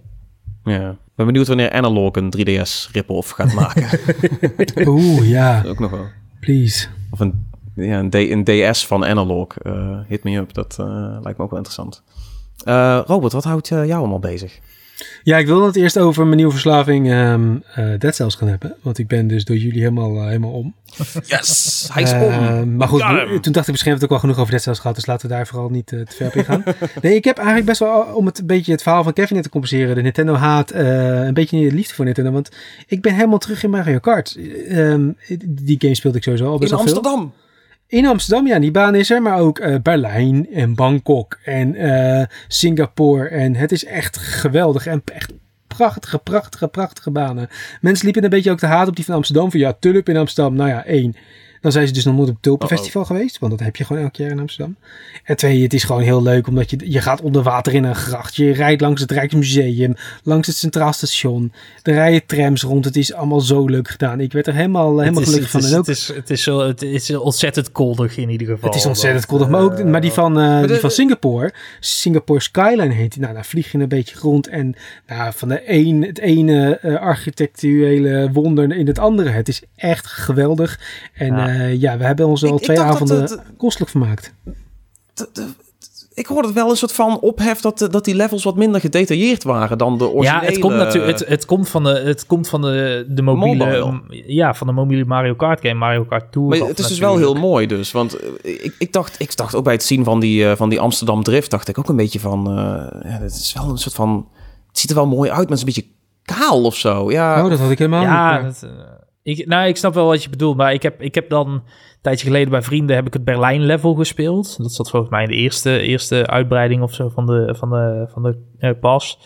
Ja. Ik ben benieuwd wanneer Analog een 3DS rip-off gaat maken. Oeh, ja. ook nog wel. Please. Of een, ja, een, D, een DS van Analog. Uh, hit me up. Dat uh, lijkt me ook wel interessant. Uh, Robert, wat houdt jou allemaal bezig? Ja, ik wilde het eerst over mijn nieuwe verslaving um, uh, Dead Cells gaan hebben. Want ik ben dus door jullie helemaal, uh, helemaal om. Yes, hij is om. Uh, maar goed, toen dacht ik misschien heb ik ook wel genoeg over Dead Cells gehad. Dus laten we daar vooral niet te ver op ingaan. nee, ik heb eigenlijk best wel, om het een beetje het verhaal van Kevin te compenseren. De Nintendo haat, een beetje liefde voor Nintendo. Want ik ben helemaal terug in Mario Kart. Um, die game speelde ik sowieso al best in wel Amsterdam. Veel. In Amsterdam, ja, die baan is er, maar ook uh, Berlijn en Bangkok en uh, Singapore. En het is echt geweldig en echt prachtige, prachtige, prachtige banen. Mensen liepen een beetje ook te haat op die van Amsterdam. Van ja, Tulp in Amsterdam, nou ja, één. Dan zijn ze dus nog nooit op het Tulpenfestival geweest. Want dat heb je gewoon elk jaar in Amsterdam. En twee, het is gewoon heel leuk. Omdat je, je gaat onder water in een gracht. Je rijdt langs het Rijksmuseum. Langs het Centraal Station. Er rijden trams rond. Het is allemaal zo leuk gedaan. Ik werd er helemaal, helemaal is, gelukkig van. Is, en ook, het, is, het, is zo, het is ontzettend koldig in ieder geval. Het is ontzettend koldig. Maar, ook, maar die van, uh, die van Singapore. Singapore Skyline heet die. Nou, daar vlieg je een beetje rond. En nou, van de een, het ene uh, architectuele wonder in het andere. Het is echt geweldig. En ja, uh, ja we hebben ons al ik, twee ik avonden het, kostelijk vermaakt. Ik hoorde het wel een soort van ophef dat, dat die levels wat minder gedetailleerd waren dan de originele. Ja, het komt natuurlijk. Het, het komt van de, het komt van de, de mobiele, Mobile. ja, van de mobiele Mario Kart game, Mario Kart Tour. Maar het is natuurlijk. dus wel heel mooi, dus, want ik, ik dacht, ik dacht ook bij het zien van die, uh, van die Amsterdam Drift, dacht ik ook een beetje van, uh, ja, het is wel een soort van, het ziet er wel mooi uit, maar het is een beetje kaal of zo. Ja, oh, dat had ik helemaal ja, niet. Dat, uh, ik, nou, ik snap wel wat je bedoelt, maar ik heb, ik heb dan een tijdje geleden bij vrienden heb ik het Berlijn level gespeeld. Dat zat volgens mij in de eerste, eerste uitbreiding of zo van de, van de, van de uh, pas.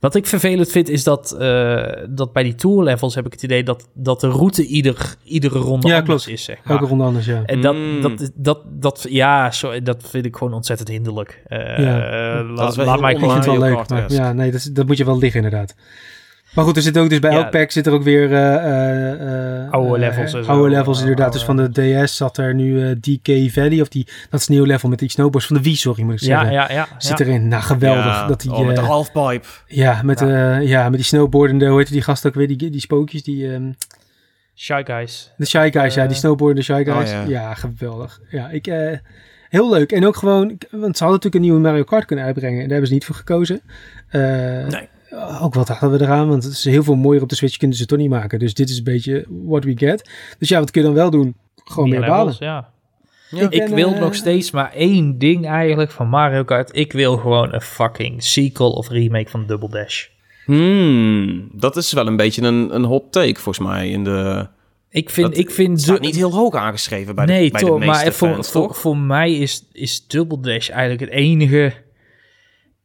Wat ik vervelend vind is dat, uh, dat bij die tour levels heb ik het idee dat, dat de route ieder, iedere ronde ja, anders klopt. is. Zeg maar. Elke ronde anders, ja. En dat, Mm. dat, dat, dat, ja, sorry, dat vind ik gewoon ontzettend hinderlijk. Uh, Ja. uh, Dat is wel laat heel mij gewoon wel leuk. Maar, ja, nee, dat, dat moet je wel liggen inderdaad. Maar goed, er zit ook dus bij Ja. elk pack zit er ook weer eh, eh, eh, Oude levels oude levels inderdaad. Oude- Dus van de DS zat er nu eh, DK Valley of die dat is nieuw level met die snowboards van de Wii, sorry moet ik zeggen. ja, ja. Zit ja. erin. Nou, geweldig. Ja, dat die, oh, met de halfpipe. ja, met, ja. ja, met die snowboardende, hoe heet die gast ook weer, die, die spookjes, die, ehm, Shy Guys. de Shy Guys, ja, die Eh, snowboardende Shy Guys. ja. ja. geweldig. Ja, ik, eh, heel leuk. En ook gewoon, want ze hadden natuurlijk een nieuwe Mario Kart kunnen uitbrengen en daar hebben ze niet voor gekozen. Eh, Nee. Ook wat hadden we eraan, want het is heel veel mooier op de Switch kunnen ze het toch niet maken. Dus dit is een beetje what we get. Dus ja, wat kun je dan wel doen? Gewoon meer, balen. levels, ja. Ja. Ik Ik ben, wil eh, nog steeds maar één ding eigenlijk van Mario Kart. Ik wil gewoon een fucking sequel of remake van Double Dash. Hmm, dat is wel een beetje een, een hot take volgens mij in de... Ik vind, Dat ik vind staat de- niet heel hoog aangeschreven bij nee, de, bij toch, de meeste maar voor, fans, voor, toch? voor mij is, is Double Dash eigenlijk het enige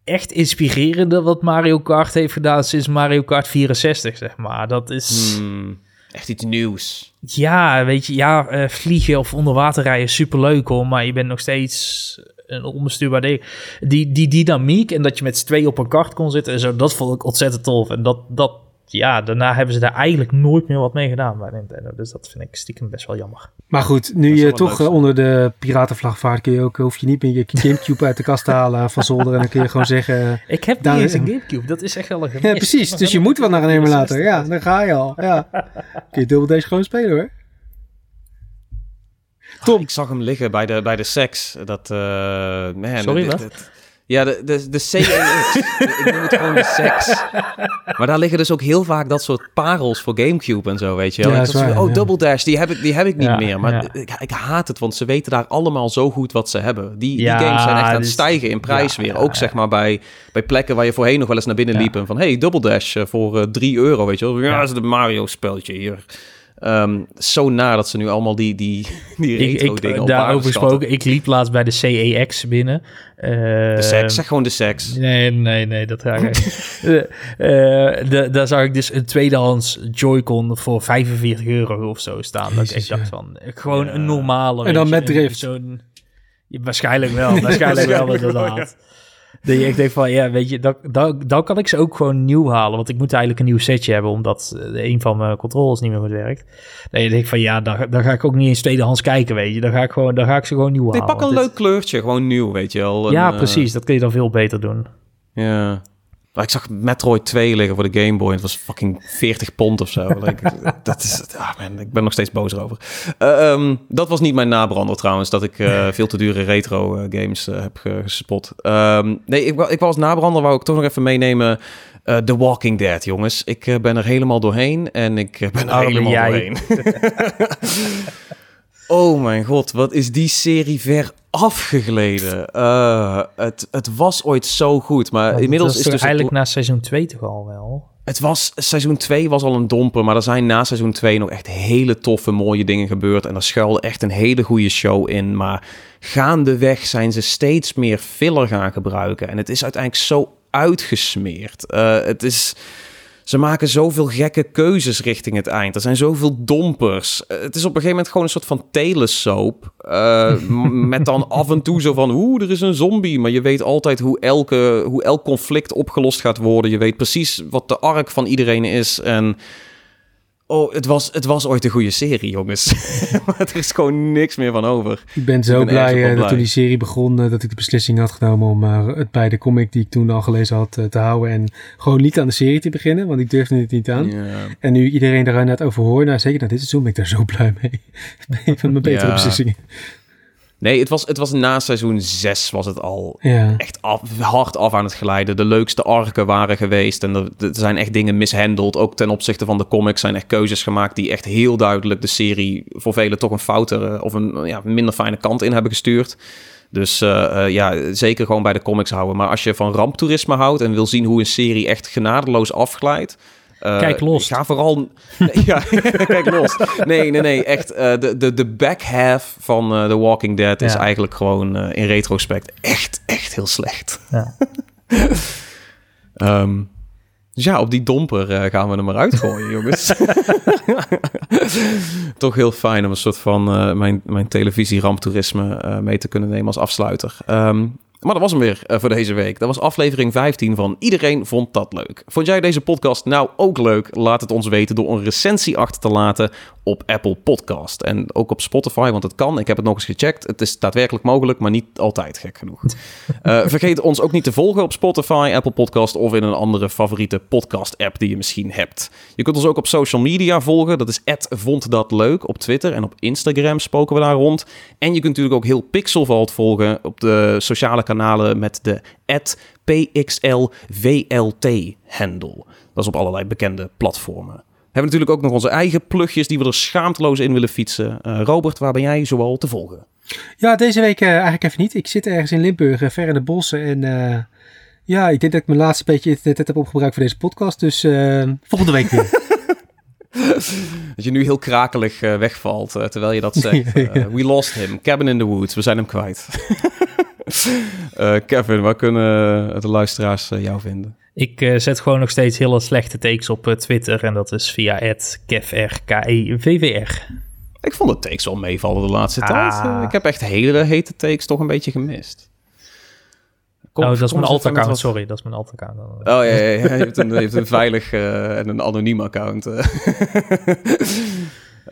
echt inspirerende wat Mario Kart heeft gedaan sinds Mario Kart 64, zeg maar. Dat is, Hmm, echt iets nieuws. ja, weet je, ja, eh, vliegen of onder water rijden is superleuk hoor, maar je bent nog steeds een onbestuurbaar ding. Die, die dynamiek en dat je met z'n tweeën op een kart kon zitten en zo, dat vond ik ontzettend tof. En dat, dat, ja, daarna hebben ze daar eigenlijk nooit meer wat mee gedaan bij Nintendo. Dus dat vind ik stiekem best wel jammer. Maar goed, nu je toch leuk eh, onder de piratenvlag vaart, kun je ook, hoef je niet meer je Gamecube uit de kast te halen van zolder. En dan kun je gewoon zeggen, Ik heb Daar- niet eens een Gamecube, dat is echt wel een ja gemis. precies, dus je moet wel naar een emulator. Ja, dan ga je al. Ja. Kun je Double Dash gewoon spelen hoor. Tom. Ik zag hem liggen bij de, bij de seks. Dat, eh man, Sorry, dit- wat? dit- ja, de, de, de CNX. ik noem het gewoon de seks. Maar daar liggen dus ook heel vaak dat soort parels voor Gamecube en zo, weet je wel. Ja, waar, oh, ja. Double Dash, die heb ik, die heb ik niet Ja, meer. Maar ik, ik haat het, want ze weten daar allemaal zo goed wat ze hebben. Die, die games zijn echt aan het dus- stijgen in prijs weer. ook zeg maar bij, bij plekken waar je voorheen nog wel eens naar binnen liep. En van, hey, Double Dash eh, voor eh 3 euro, weet je wel. Ja, dat is een Mario spelletje hier. Um, zo na dat ze nu allemaal die, die, die retro ik, dingen ik, Daarover gesproken, ik liep laatst bij de CEX binnen. Uh, de seks, zeg gewoon de seks. Nee, nee, nee, dat ga ik uh, Daar zag ik dus een tweedehands Joy-Con voor 45 euro of zo staan. Jezus, dat ik dacht van, gewoon ja. een normale. En dan met drift. Zo'n, waarschijnlijk wel, waarschijnlijk wel inderdaad. Dat je echt denkt van, ja, weet je, dan, dan, dan kan ik ze ook gewoon nieuw halen. Want ik moet eigenlijk een nieuw setje hebben, omdat een van mijn controllers niet meer goed werkt. Nee, je denkt van, ja, dan, dan ga ik ook niet eens tweedehands kijken, weet je. Dan ga ik, gewoon, dan ga ik ze gewoon nieuw halen. Nee, pak een leuk kleurtje, gewoon nieuw, weet je wel. ja, precies. Dat kun je dan veel beter doen. Ja. Ik zag Metroid 2 liggen voor de Game Boy. Het was fucking 40 pond of zo. dat is, ah man, ik ben nog steeds boos erover. Uh, um, dat was niet mijn nabrander trouwens, dat ik uh, veel te dure retro uh, games heb gespot. Um, nee, ik, ik was nabrander, wou ik toch nog even meenemen. The Walking Dead, jongens. Ik ben er helemaal doorheen en ik ben er oh, helemaal jij. doorheen. oh mijn god, wat is die serie ver afgegleden. Uh, het, het was ooit zo goed, maar inmiddels is is dus eigenlijk na seizoen 2 toch al wel. Het was seizoen 2 was al een domper, maar er zijn na seizoen 2 nog echt hele toffe, mooie dingen gebeurd en er schuilde echt een hele goede show in. Maar gaandeweg zijn ze steeds meer filler gaan gebruiken en het is uiteindelijk zo uitgesmeerd. Uh, het is ze maken zoveel gekke keuzes richting het eind. Er zijn zoveel dompers. Het is op een gegeven moment gewoon een soort van telesoap. Uh, met dan af en toe zo van, oeh, er is een zombie. Maar je weet altijd hoe, elke, hoe elk conflict opgelost gaat worden. Je weet precies wat de arc van iedereen is. En oh, het was, het was ooit een goede serie, jongens. maar er is gewoon niks meer van over. Ik ben zo ik ben blij, blij, dat toen die serie begon, dat ik de beslissing had genomen om uh, het bij de comic die ik toen al gelezen had uh, te houden. En gewoon niet aan de serie te beginnen, want ik durfde het niet aan. Yeah. En nu iedereen daar net over hoort, nou zeker na dit seizoen ben ik daar zo blij mee. een van mijn betere yeah. beslissingen. Nee, het was, het was na seizoen 6 was het al ja. echt af, hard af aan het glijden. De leukste arken waren geweest en er, er, zijn echt dingen mishandeld. Ook ten opzichte van de comics zijn echt keuzes gemaakt die echt heel duidelijk de serie voor velen toch een foutere of een ja, minder fijne kant in hebben gestuurd. Dus uh, uh, ja, zeker gewoon bij de comics houden. Maar als je van ramptoerisme houdt en wil zien hoe een serie echt genadeloos afglijdt, uh, kijk los. Ga vooral. ja, kijk los. Nee, nee, nee. Echt. Uh, de, de, de back half van uh, The Walking Dead ja. is eigenlijk gewoon in retrospect echt, echt heel slecht. Ja. um, dus ja, op die domper gaan we er maar uitgooien, jongens. Toch heel fijn om een soort van mijn, mijn televisie-ramptoerisme mee te kunnen nemen als afsluiter. Um, maar dat was hem weer uh, voor deze week. Dat was aflevering 15 van Iedereen vond dat leuk. Vond jij deze podcast nou ook leuk? Laat het ons weten door een recensie achter te laten op Apple Podcast. En ook op Spotify, want het kan. Ik heb het nog eens gecheckt. Het is daadwerkelijk mogelijk, maar niet altijd gek genoeg. uh, vergeet ons ook niet te volgen op Spotify, Apple Podcast of in een andere favoriete podcast-app die je misschien hebt. Je kunt ons ook op social media volgen. Dat is vond dat leuk op Twitter en op Instagram spoken we daar rond. En je kunt natuurlijk ook heel Pixelvalt volgen op de sociale kanalen met de PXLVLT-handle. Dat is op allerlei bekende platformen. We hebben natuurlijk ook nog onze eigen plugjes die we er schaamteloos in willen fietsen. Uh, Robert, waar ben jij zoal te volgen? Ja, deze week uh, eigenlijk even niet. Ik zit ergens in Limburg, uh, ver in de bossen. En ja, ik denk dat ik mijn laatste beetje internet heb opgebruikt voor deze podcast. Dus volgende week weer. dat je nu heel krakelig wegvalt terwijl je dat zegt. we lost him. Cabin in the woods. We zijn hem kwijt. Uh, Kevin, waar kunnen de luisteraars uh, jou vinden? Ik uh, zet gewoon nog steeds hele slechte takes op Twitter en dat is via @kevr. Ik vond de takes wel meevallen de laatste ah. tijd. ik heb echt hele hete takes toch een beetje gemist. Kom, oh, dat is mijn alt-account, sorry. Dat is mijn alt-account. Oh ja, ja, ja. Je, hebt een, je hebt een veilig en een anoniem account.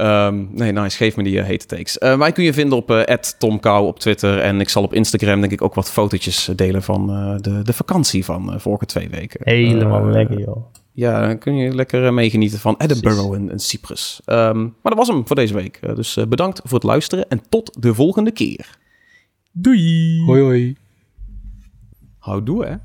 Um, nee, nice. Geef me die uh, hete takes. Uh, mij kun je vinden op uh, @tomkou op Twitter. En ik zal op Instagram denk ik ook wat fotootjes delen van de, de vakantie van vorige twee weken. Helemaal lekker, joh. Ja, dan kun je lekker meegenieten van Edinburgh en, en Cyprus. Um, maar dat was hem voor deze week. dus bedankt voor het luisteren en tot de volgende keer. Doei. Hoi hoi. Houdoe, hè.